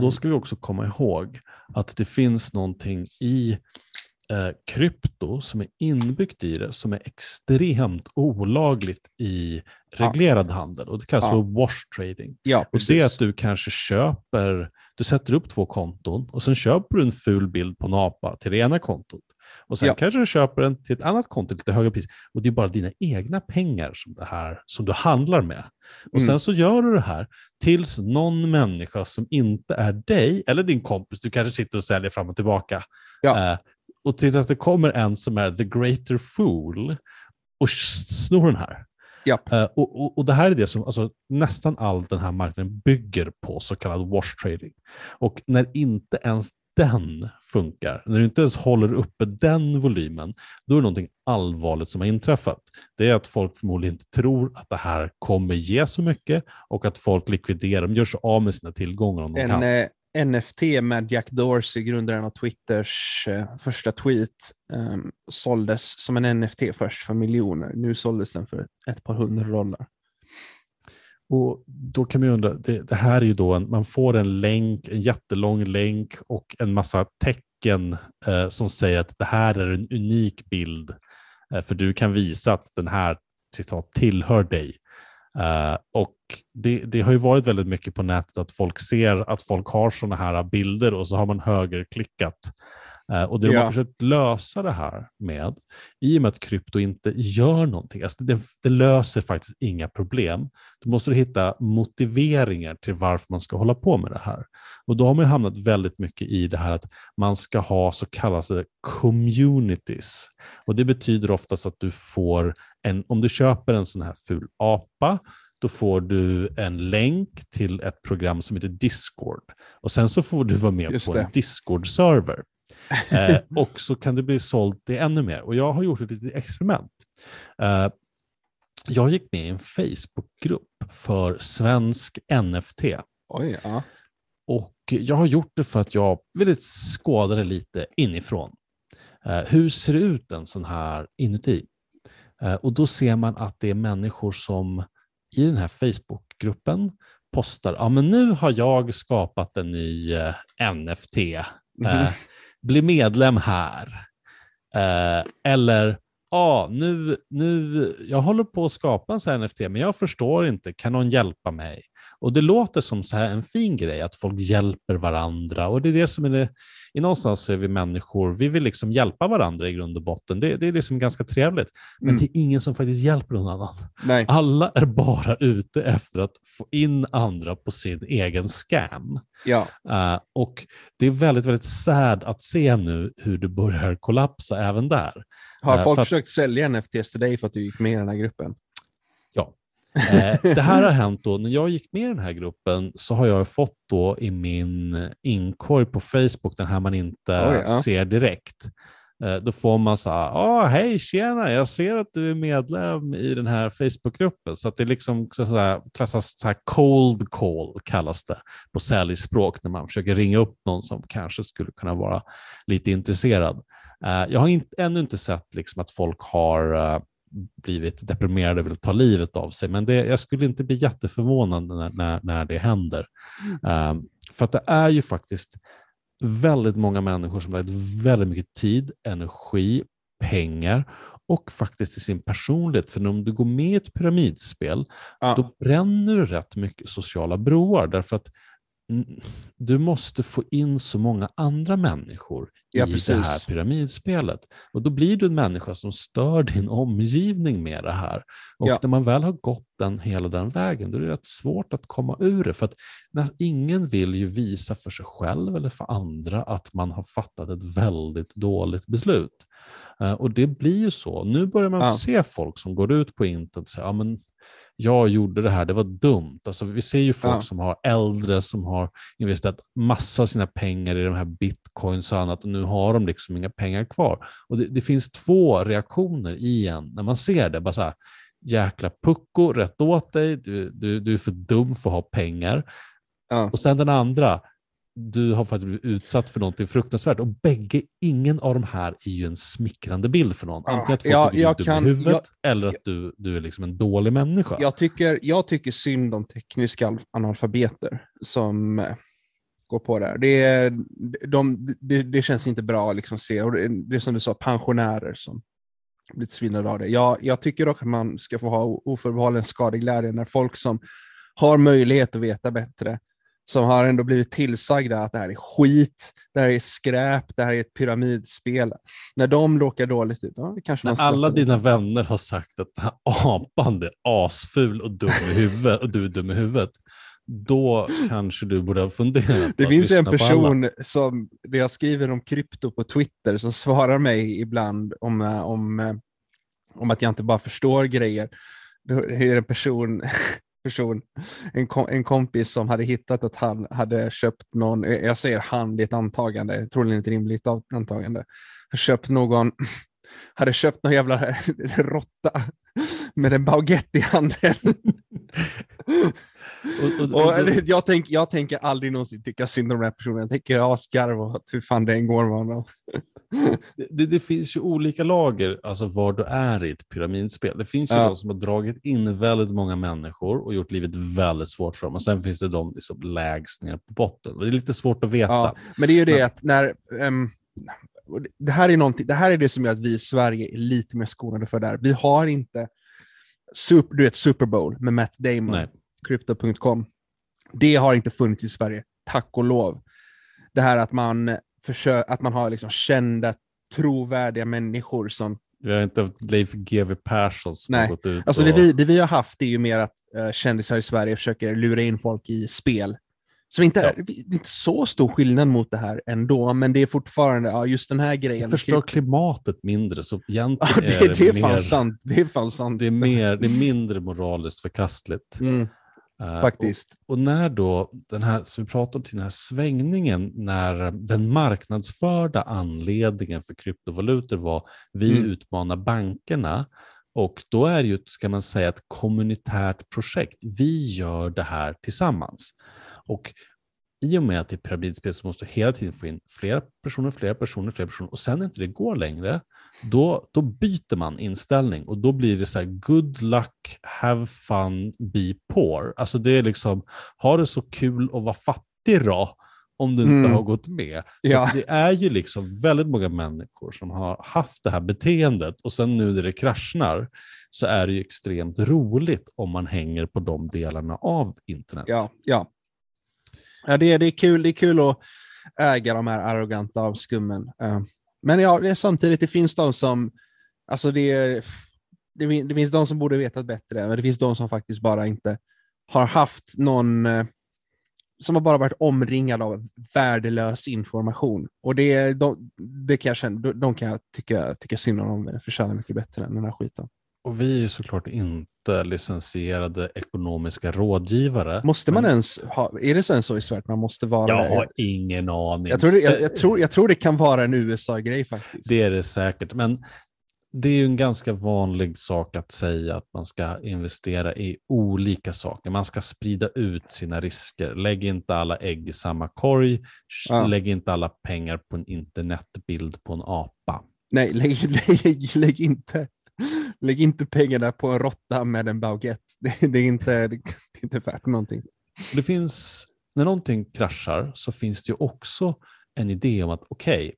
Då ska vi också komma ihåg att det finns någonting i eh, krypto som är inbyggt i det som är extremt olagligt i reglerad ja. handel och det kallas ja. för wash trading. Ja, och det är att du kanske köper, du sätter upp två konton och sen köper du en ful bild på en apa till det ena kontot. Och sen ja. kanske du köper den till ett annat konto till lite högre pris. Och det är bara dina egna pengar som, det här, som du handlar med. Och mm. sen så gör du det här tills någon människa som inte är dig eller din kompis, du kanske sitter och säljer fram och tillbaka, ja. eh, och tills det kommer en som är the greater fool och snor den här. Yep. Uh, och, och, och, det här är det som alltså, nästan all den här marknaden bygger på, så kallad wash trading. Och när inte ens den funkar, när du inte ens håller uppe den volymen, då är det någonting allvarligt som har inträffat. Det är att folk förmodligen inte tror att det här kommer ge så mycket och att folk likviderar, de gör sig av med sina tillgångar om de en, kan. NFT med Jack Dorsey, grundaren av Twitters eh, första tweet, eh, såldes som en NFT först för miljoner. Nu såldes den för ett, ett par hundra dollar. Och Då kan man undra, det, det, här är ju då en, man får en länk, en jättelång länk och en massa tecken eh, som säger att det här är en unik bild. Eh, för du kan visa att den här citat tillhör dig. Uh, och det, det, har ju varit väldigt mycket på nätet att folk ser att folk har sådana här bilder och så har man högerklickat och det de Ja. har försökt lösa det här med, i och med att krypto inte gör någonting, alltså det, det löser faktiskt inga problem, då måste du hitta motiveringar till varför man ska hålla på med det här. Och då har man hamnat väldigt mycket i det här att man ska ha så kallade communities. Och det betyder oftast att du får en, om du köper en sån här ful apa, då får du en länk till ett program som heter Discord. Och sen så får du vara med Just på det. en Discord-server. Eh, och så kan det bli sålt det ännu mer. Och jag har gjort ett litet experiment. Eh, jag gick med i en Facebookgrupp för svensk NFT. Oj, ja. Och jag har gjort det för att jag ville skåda det lite inifrån. Eh, hur ser det ut en sån här inuti? Eh, och då ser man att det är människor som i den här Facebookgruppen postar, ja men nu har jag skapat en ny eh, NFT. Eh, Mhm. Bli medlem här. Eh, eller, ja nu, nu, jag håller på att skapa en sån NFT, men jag förstår inte, kan någon hjälpa mig? Och det låter som så här en fin grej, att folk hjälper varandra. Och det är det som är det, i någonstans är vi människor, vi vill liksom hjälpa varandra i grund och botten. Det, det är liksom ganska trevligt. Men Mm. det är ingen som faktiskt hjälper någon annan. Nej. Alla är bara ute efter att få in andra på sin egen scam. Ja. Eh, och det är väldigt, väldigt sad att se nu hur det börjar kollapsa även där. Har Eh, folk att- försökt sälja NFTs till dig för att du gick med i den här gruppen? Ja. Eh, det här har hänt då, när jag gick med i den här gruppen så har jag fått då i min inkorg på Facebook, den här man inte Oj, ja. ser direkt. Eh, då får man så här, ah, hej tjena, jag ser att du är medlem i den här Facebookgruppen. Så att det är liksom så här, klassas så här cold call kallas det på säljspråk när man försöker ringa upp någon som kanske skulle kunna vara lite intresserad. Eh, jag har inte, ännu inte sett liksom att folk har eh, blivit deprimerade och vill ta livet av sig, men det, jag skulle inte bli jätteförvånad när, när, när det händer. Um, för att det är ju faktiskt väldigt många människor som har lagt väldigt mycket tid, energi, pengar och faktiskt i sin personlighet. För om du går med i ett pyramidspel, Ja. då bränner du rätt mycket sociala broar. Därför att mm, du måste få in så många andra människor Ja, i precis. det här pyramidspelet. Och då blir du en människa som stör din omgivning med det här. Och Ja. när man väl har gått den hela den vägen, då är det rätt svårt att komma ur det. För att när, ingen vill ju visa för sig själv eller för andra att man har fattat ett väldigt dåligt beslut. Eh, och det blir ju så. Nu börjar man Ja. se folk som går ut på internet och säger, ja men jag gjorde det här, det var dumt. Alltså, vi ser ju folk Ja. som har äldre som har investerat massa av sina pengar i de här bitcoins och annat och nu har de liksom inga pengar kvar. Och det, det finns två reaktioner i en när man ser det. Bara så här, jäkla pucko, rätt åt dig, du, du, du är för dum för att ha pengar. Ja. Och sen den andra, du har faktiskt blivit utsatt för någonting fruktansvärt. Och bägge, ingen av de här är ju en smickrande bild för någon. Ja, Antingen att folk jag- du är jag dum kan- i huvudet eller att du, du är liksom en dålig människa. Jag, tycker, jag tycker synd om tekniska al- analfabeter som går på det här. Det, de, det, det känns inte bra att liksom se. Och det, det är som du sa, pensionärer som blivit svindlade av det. Jag, jag tycker dock att man ska få ha oförbehållen skadeglädje när folk som har möjlighet att veta bättre, som har ändå blivit tillsagda att det här är skit, det här är skräp, det här är ett pyramidspel. När de råkar dåligt ut, ja, kanske När alla dina vänner har sagt att den här apan är asful och dum i huvudet och du är dum i huvudet, då kanske du borde ha funderat Det finns en person som, där jag skriver om krypto på Twitter, som svarar mig ibland om, eh, om, eh, om att jag inte bara förstår grejer. Då är det en person, person en, kom, en kompis som hade hittat att han hade köpt någon, eh, jag säger han, det är ett antagande, troligen ett rimligt antagande, köpt någon, hade köpt någon jävla råtta med en baguette i handen. Och, och, Och och, jag, tänk, jag tänker aldrig någonsin tycka synd om den här personen. Jag tänker jag skarv och hur fan det än går med honom. det, det finns ju olika lager, alltså var du är i ett pyramidspel. Det finns ju Ja. de som har dragit in väldigt många människor och gjort livet väldigt svårt för dem. Och sen finns det de liksom lägst ner på botten. Det är lite svårt att veta. Ja, men det är ju det Men- att när... och det- här är det här är det som gör att vi i Sverige är lite mer skonade för det här. Vi har inte super, du vet, Super Bowl med Matt Damon, Nej. Crypto.com. Det har inte funnits i Sverige, tack och lov. Det här att man försö- att man har liksom kända, trovärdiga människor som Vi har inte haft Leif GW Persson som Nej. har gått ut Alltså och... det, vi, det vi har haft är ju mer att uh, kändisar i Sverige försöker lura in folk i spel. Som inte är, det är inte så stor skillnad mot det här ändå, men det är fortfarande, ja, just den här grejen. Det förstör klimatet mindre, så Ja, egentligen det, är det är mer, fan sant. Det är fan sant. Det är, mer, det är mindre moraliskt förkastligt. Mm, Eh, faktiskt. Och, och när då den här, som vi pratade om till den här svängningen, när den marknadsförda anledningen för kryptovalutor var vi Mm. utmanar bankerna, och då är det ju, ska man säga, ett kommunitärt projekt. Vi gör det här tillsammans. Och i och med att det är pyramidspel så måste du hela tiden få in flera personer, flera personer, flera personer och sen när inte det går längre, då, då byter man inställning och då blir det så här good luck, have fun, be poor. Alltså det är liksom, ha det så kul och vara fattig då, om du inte Mm. har gått med. Så Ja. att det är ju liksom väldigt många människor som har haft det här beteendet och sen nu när det kraschar så är det ju extremt roligt om man hänger på de delarna av internet. Ja, ja ja det, är, det, är kul, det är kul att äga de här arroganta avskummen. Eh, men ja, det är samtidigt, det finns de som, alltså det, är, det, det finns de som borde vetat bättre, men det finns de som faktiskt bara inte har haft någon, eh, som har bara varit omringad av värdelös information. Och det, de, det kan jag känna, de, de kan jag tycka, tycka synd om, de förtjänar mycket bättre än den här skiten. Och vi är ju såklart inte licensierade ekonomiska rådgivare. Måste man men ens ha, är det så ens så i Sverige att man måste vara Jag det? har ingen aning. Jag tror, det, jag, jag, tror, jag tror det kan vara en USA-grej faktiskt. Det är det säkert, men det är ju en ganska vanlig sak att säga att man ska investera i olika saker. Man ska sprida ut sina risker. Lägg inte alla ägg i samma korg. Ja. Lägg inte alla pengar på en internetbild på en apa. Nej, lägg, lägg, lägg, inte, lägg inte pengarna på en råtta med en baguette. Det, det, är inte, det är inte värt någonting. Det finns, när någonting kraschar så finns det ju också en idé om att okej,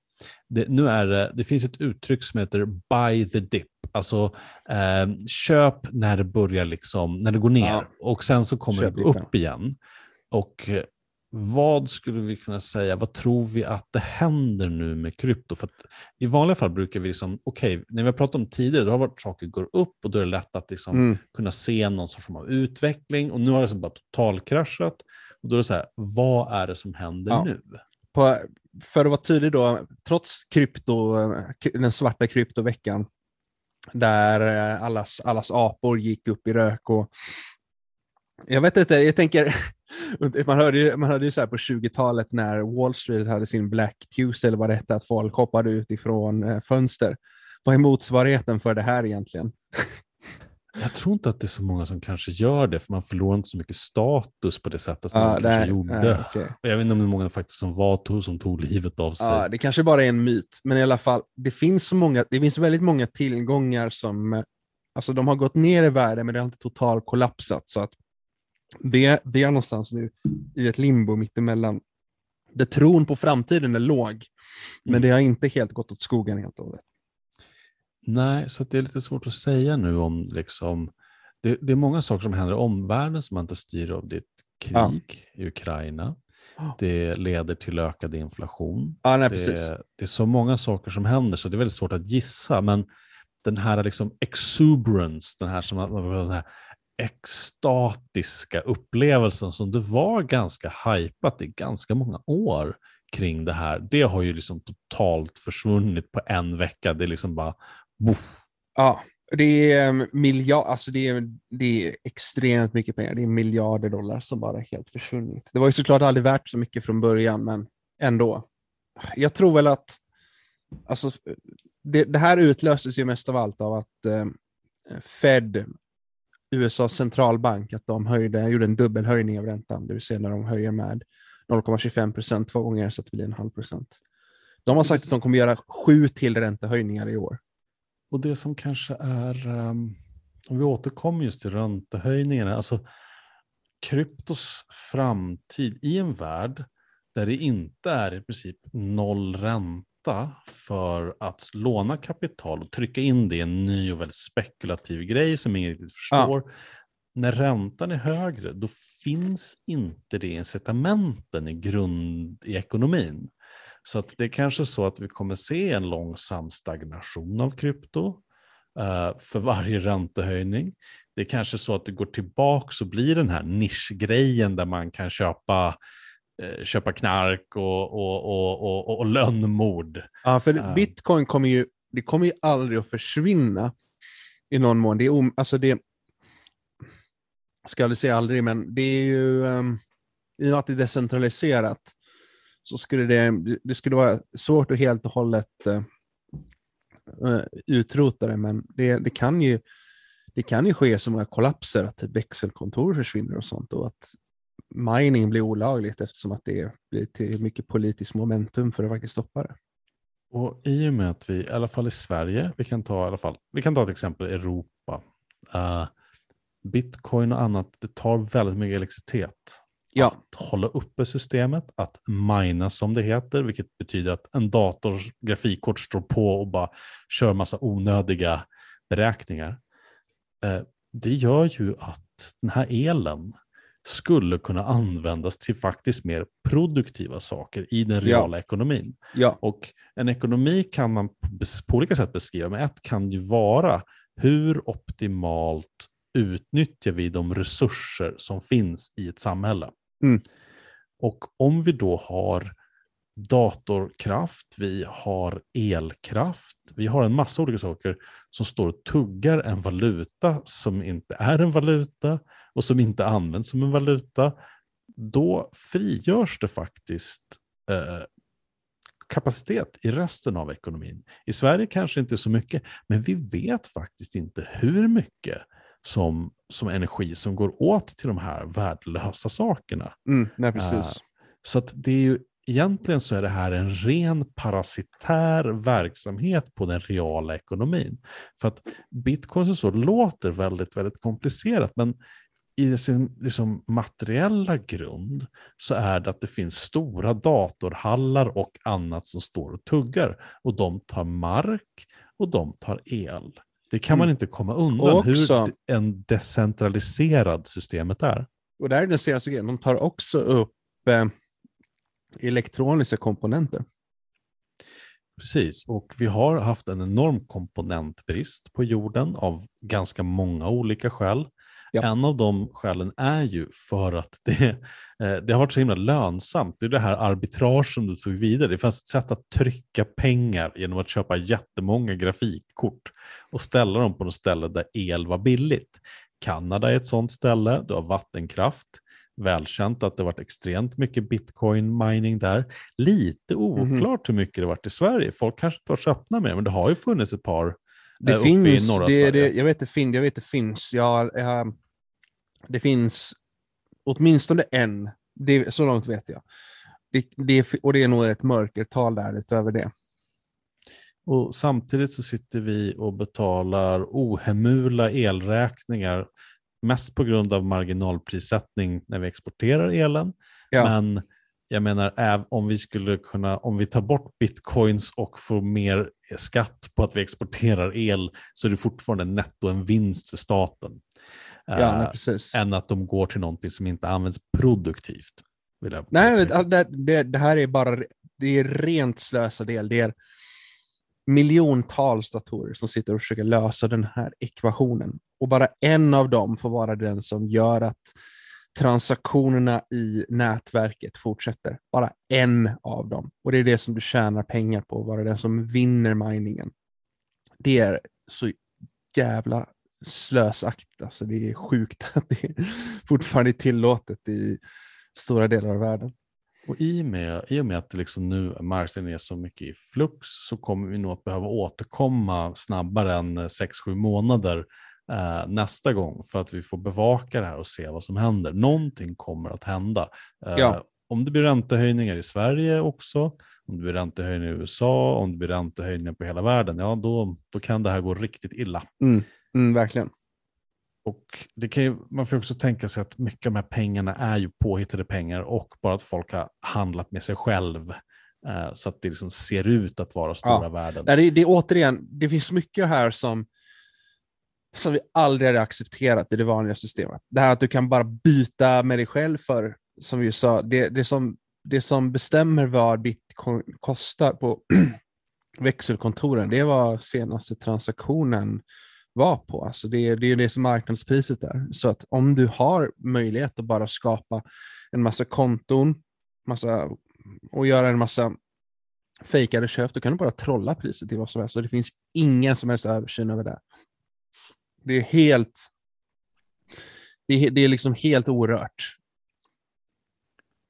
det, nu är det, det finns ett uttryck som heter buy the dip. Alltså eh, köp när det börjar liksom, när det går ner Ja. och sen så kommer Köp det gå upp igen. Och vad skulle vi kunna säga, vad tror vi att det händer nu med krypto? För i vanliga fall brukar vi liksom, okej, när vi har pratat om tidigare, då har varit saker går upp och då är det lätt att liksom Mm. kunna se någon form av utveckling och nu har det som bara totalkraschat. Och då är det så här, vad är det som händer Ja. nu? På, för att vara tydlig då, trots krypto, den svarta kryptoveckan, där eh, allas, allas apor gick upp i rök och jag vet inte, jag tänker, man hörde ju, man hörde ju så här på 20-talet när Wall Street hade sin Black Tuesday, eller vad det hette, att folk hoppade ut ifrån eh, fönster. Vad är motsvarigheten för det här egentligen? Jag tror inte att det är så många som kanske gör det, för man förlorar inte så mycket status på det sättet som Ja, man kanske nej, gjorde. nej. Och Jag vet inte om det är många faktiskt som var tog, som tog livet av sig. Ja, det kanske bara är en myt, men i alla fall, det finns, så många, det finns väldigt många tillgångar som eh, alltså, de har gått ner i värde, men det har inte totalt kollapsat. Så att vi, vi är någonstans nu i ett limbo mittemellan, där tron på framtiden är låg, men Mm. det har inte helt gått åt skogen helt och hållet. Nej, så det är lite svårt att säga nu om liksom, det, det är många saker som händer i omvärlden som man inte styr av. Det ett krig i Ukraina. Ja. Det leder till ökad inflation. Ja, nej, det, det är så många saker som händer så det är väldigt svårt att gissa. Men den här liksom exuberance, den här, som, den här extatiska upplevelsen som det var ganska hypat i ganska många år kring det här, det har ju liksom totalt försvunnit på en vecka. Det är liksom bara boff. Ja, det är, mm, miljard, alltså det, är, det är extremt mycket pengar. Det är miljarder dollar som bara helt försvunnit. Det var ju såklart aldrig värt så mycket från början, men ändå. Jag tror väl att alltså, det, det här utlöses ju mest av allt av att eh, Fed, USAs centralbank, att de höjde, gjorde en dubbelhöjning av räntan, det vill säga när de höjer med 0,25 procent två gånger så att det blir en halv procent. De har sagt att de kommer göra sju till räntehöjningar i år. Och det som kanske är, ehm, om vi återkommer just till räntehöjningarna, alltså kryptos framtid i en värld där det inte är i princip noll ränta för att låna kapital och trycka in det i en ny och väldigt spekulativ grej som ingen riktigt förstår. När räntan är högre, då finns inte det incitamenten i grund i ekonomin. Så att det är kanske så att vi kommer se en långsam stagnation av krypto uh, för varje räntehöjning. Det är kanske så att det går tillbaka och blir den här nischgrejen där man kan köpa köpa knark och, och, och, och, och lönnmord. Ja, för bitcoin kommer ju, det kommer ju aldrig att försvinna i någon mån. Det är, om, alltså det, ska aldrig säga aldrig, men det är ju, um, i och med att det är decentraliserat, så skulle det, det skulle vara svårt att helt och hållet uh, utrota det, men det, det, kan ju, det kan ju ske så många kollapser att växelkontor försvinner och sånt och att mining blir olagligt eftersom att det blir till mycket politiskt momentum för att faktiskt stoppa det. Och i och med att vi, i alla fall i Sverige, vi kan ta, i alla fall, vi kan ta ett exempel Europa. Uh, Bitcoin och annat, det tar väldigt mycket elektricitet. Ja. Att hålla uppe systemet, att mina som det heter, vilket betyder att en dators grafikkort står på och bara kör massa onödiga beräkningar. Uh, det gör ju att den här elen skulle kunna användas till faktiskt mer produktiva saker i den reala ja. ekonomin. Ja. Och en ekonomi kan man på olika sätt beskriva, men ett kan ju vara hur optimalt utnyttjar vi de resurser som finns i ett samhälle? Mm. Och om vi då har datorkraft, vi har elkraft, vi har en massa olika saker som står och tuggar en valuta som inte är en valuta och som inte används som en valuta, då frigörs det faktiskt eh, kapacitet i resten av ekonomin. I Sverige kanske inte så mycket, men vi vet faktiskt inte hur mycket som, som energi som går åt till de här värdelösa sakerna. Mm, nej, precis. Uh, så att det är ju egentligen så är det här en ren parasitär verksamhet på den reala ekonomin. För att bitcoin så låter väldigt, väldigt komplicerat, men i sin liksom, materiella grund så är det att det finns stora datorhallar och annat som står och tuggar. Och de tar mark och de tar el. Det kan man mm. inte komma undan också, hur en decentraliserad systemet är. Och där är den senaste grejen, de tar också upp eh, elektroniska komponenter. Precis, och vi har haft en enorm komponentbrist på jorden av ganska många olika skäl. Ja. En av de skälen är ju för att det, eh, det har varit så himla lönsamt. Det är det här arbitragen du tog vidare. Det fanns ett sätt att trycka pengar genom att köpa jättemånga grafikkort och ställa dem på något ställe där el var billigt. Kanada är ett sådant ställe, du har vattenkraft, välkänt att det varit extremt mycket bitcoin mining där. Lite mhm. oklart mm. hur mycket det varit i Sverige. Folk kanske inte varit så öppna med men det har ju funnits ett par det uppe finns, i norra det, Sverige. Det, jag, vet det fin, jag vet det finns. Jag, jag, det finns åtminstone en, det, så långt vet jag. Det, det, och det är nog ett mörkertal där utöver det. Och Samtidigt så sitter vi och betalar ohemula elräkningar, mest på grund av marginalprissättning när vi exporterar elen. Ja. Men jag menar, om vi skulle kunna, om vi tar bort bitcoins och får mer skatt på att vi exporterar el så är det fortfarande netto en vinst för staten. Ja, nej, precis. Än att de går till någonting som inte används produktivt. nej, det, det, det, här är bara det är rent slösadel. Det är miljontals datorer som sitter och försöker lösa den här ekvationen. Och bara en av dem får vara den som gör att transaktionerna i nätverket fortsätter. Bara en av dem. Och det är det som du tjänar pengar på, vara den som vinner miningen. Det är så jävla slösaktigt. Alltså det är sjukt att det fortfarande är tillåtet i stora delar av världen. Och i och med, i och med att liksom nu marknaden är så mycket i flux så kommer vi nog att behöva återkomma snabbare än 6-7 månader eh, nästa gång för att vi får bevaka det här och se vad som händer. Någonting kommer att hända. Eh, ja. Om det blir räntehöjningar i Sverige också, om det blir räntehöjningar i USA, om det blir räntehöjningar på hela världen, ja då, då kan det här gå riktigt illa. Mm, mm, verkligen. Och det kan ju, man får också tänka sig att mycket av de här pengarna är ju påhittade pengar och bara att folk har handlat med sig själv eh, så att det liksom ser ut att vara stora ja. värden. Nej, det, det, återigen, det finns mycket här som som vi aldrig hade accepterat i det vanliga systemet. Det här att du kan bara byta med dig själv för, som vi sa, det, det som det som bestämmer vad bitcoin kostar på växelkontoren, det vad senaste transaktionen vara på. Alltså det, det är det som marknadspriset är. Så att om du har möjlighet att bara skapa en massa konton massa, och göra en massa fejkade köp, då kan du bara trolla priset till vad som helst. Och det finns ingen som helst översyn över det. Det är helt det är, det är liksom helt orört.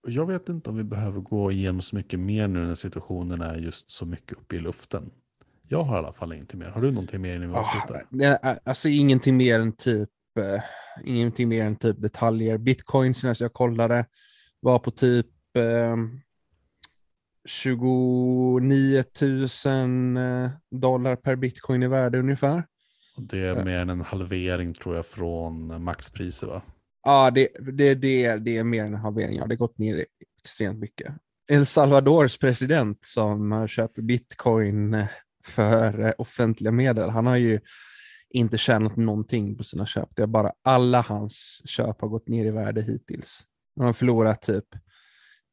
Jag vet inte om vi behöver gå igenom så mycket mer nu när situationen är just så mycket uppe i luften. Jag har i alla fall inte mer. Har du någonting mer innan vi avslutar? Oh, alltså ingenting mer än typ uh, ingenting mer än typ detaljer. Bitcoin senast jag kollade var på typ uh, 29 000 dollar per bitcoin i värde ungefär. Det är mer än en halvering tror jag från maxpriset va? Ja, det, det, det, det är mer än en halvering. Ja. Det har gått ner extremt mycket. El Salvadors president som köper bitcoin för offentliga medel, han har ju inte tjänat någonting på sina köp. Det är bara alla hans köp har gått ner i värde hittills. Han har förlorat typ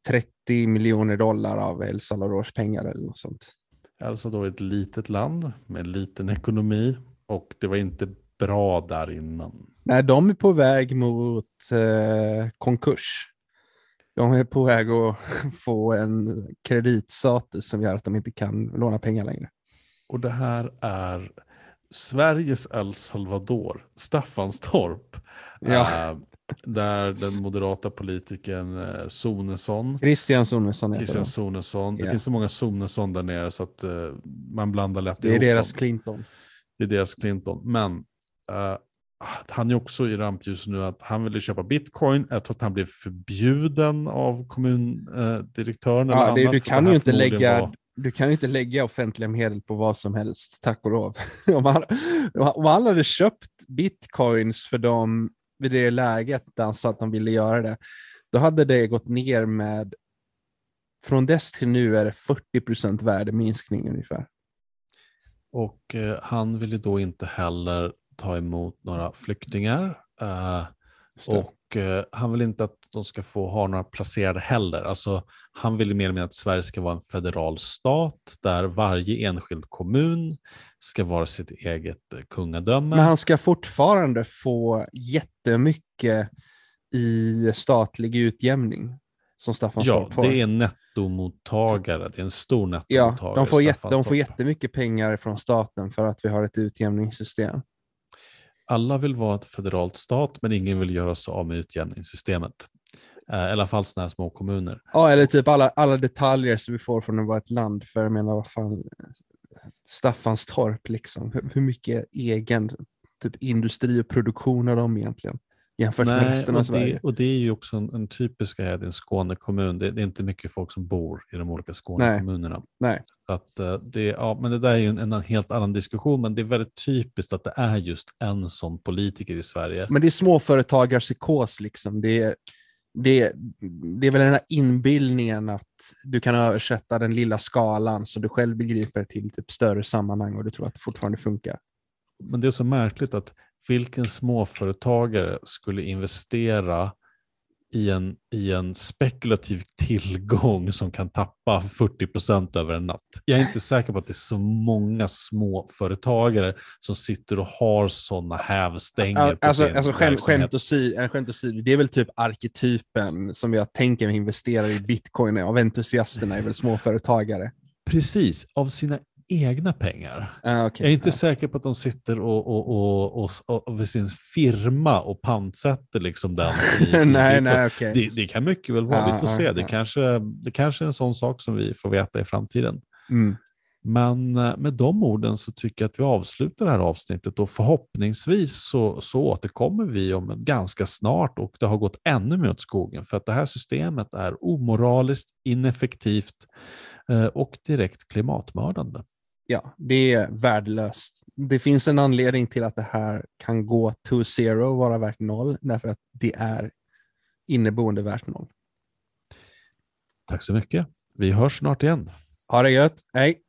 30 miljoner dollar av El Salvadors pengar eller något sånt. Alltså då ett litet land med liten ekonomi och det var inte bra där innan. Nej, de är på väg mot eh, konkurs. De är på väg att få en kreditstatus som gör att de inte kan låna pengar längre. Och det här är Sveriges El Salvador, Staffanstorp. Ja. Äh, där den moderata politikern eh, Sonesson. Christian Sonesson heter Christian Sonesson. Det yeah. finns så många Sonesson där nere så att uh, man blandar lätt Det är deras dem. Clinton. Det är deras Clinton. Men uh, han är också i rampljus nu att han ville köpa bitcoin. Jag tror att han blev förbjuden av kommundirektören. Ja, det, du kan ju inte lägga var... du kan inte lägga offentliga medel på vad som helst, tack och lov. om, han, om han hade köpt bitcoins för dem vid det läget där han sa att han ville göra det, då hade det gått ner med, från dess till nu är det 40 procent värdeminskning ungefär. Och eh, han ville då inte heller ta emot några flyktingar. Eh, och eh, han vill inte att de ska få ha några placerade heller. Alltså, han vill mer eller mindre att Sverige ska vara en federal stat där varje enskild kommun ska vara sitt eget eh, kungadöme. Men han ska fortfarande få jättemycket i statlig utjämning som Staffan Ja, det är nettomottagare. Det är en stor nettomottagare. Ja, de får, jätte, de får jättemycket pengar från staten för att vi har ett utjämningssystem alla vill vara ett federalt stat men ingen vill göra sig av med utjämningssystemet. Eh, I alla fall sådana här små kommuner. Ja, eller typ alla, alla detaljer som vi får från att vara ett land. För jag menar, vad fan, Staffanstorp, liksom. hur, hur mycket egen typ, industri och produktion har de egentligen? Jämfört Nej, med resten av Sverige. Det, och det är ju också en, en typisk grej i en Skånekommun. Det, det, är inte mycket folk som bor i de olika Skånekommunerna. Nej. Att, eh, det, ja, men det där är ju en, en, helt annan diskussion, men det är väldigt typiskt att det är just en sån politiker i Sverige. Men det är småföretagarpsykos. Liksom. Det, är, det, det är väl den här inbildningen att du kan översätta den lilla skalan så du själv begriper till typ större sammanhang och du tror att det fortfarande funkar. Men det är så märkligt att vilken småföretagare skulle investera i en, i en spekulativ tillgång som kan tappa 40 procent över en natt. Jag är inte säker på att det är så många småföretagare som sitter och har sådana hävstänger. På alltså, sin alltså skämt, skämt, åsido, skämt åsido, det är väl typ arketypen som jag tänker mig investera i bitcoin av entusiasterna är väl småföretagare. Precis, av sina egna pengar. Ah, okay. Jag är inte ah. säker på att de sitter och, och, och, och, och vid sin firma och pantsätter liksom den. I, nej, i, nej, okay. det, det, kan mycket väl vara, ah, vi får se. Det, kanske, det kanske är en sån sak som vi får veta i framtiden. Mm. Men eh, med de orden så tycker jag att vi avslutar det här avsnittet och förhoppningsvis så, så återkommer vi om ganska snart och det har gått ännu mer åt skogen för att det här systemet är omoraliskt, ineffektivt eh, och direkt klimatmördande ja, det är värdelöst. Det finns en anledning till att det här kan gå to zero och vara värt noll, därför att det är inneboende värt noll. Tack så mycket. Vi hörs snart igen. Ha det gött. Hej!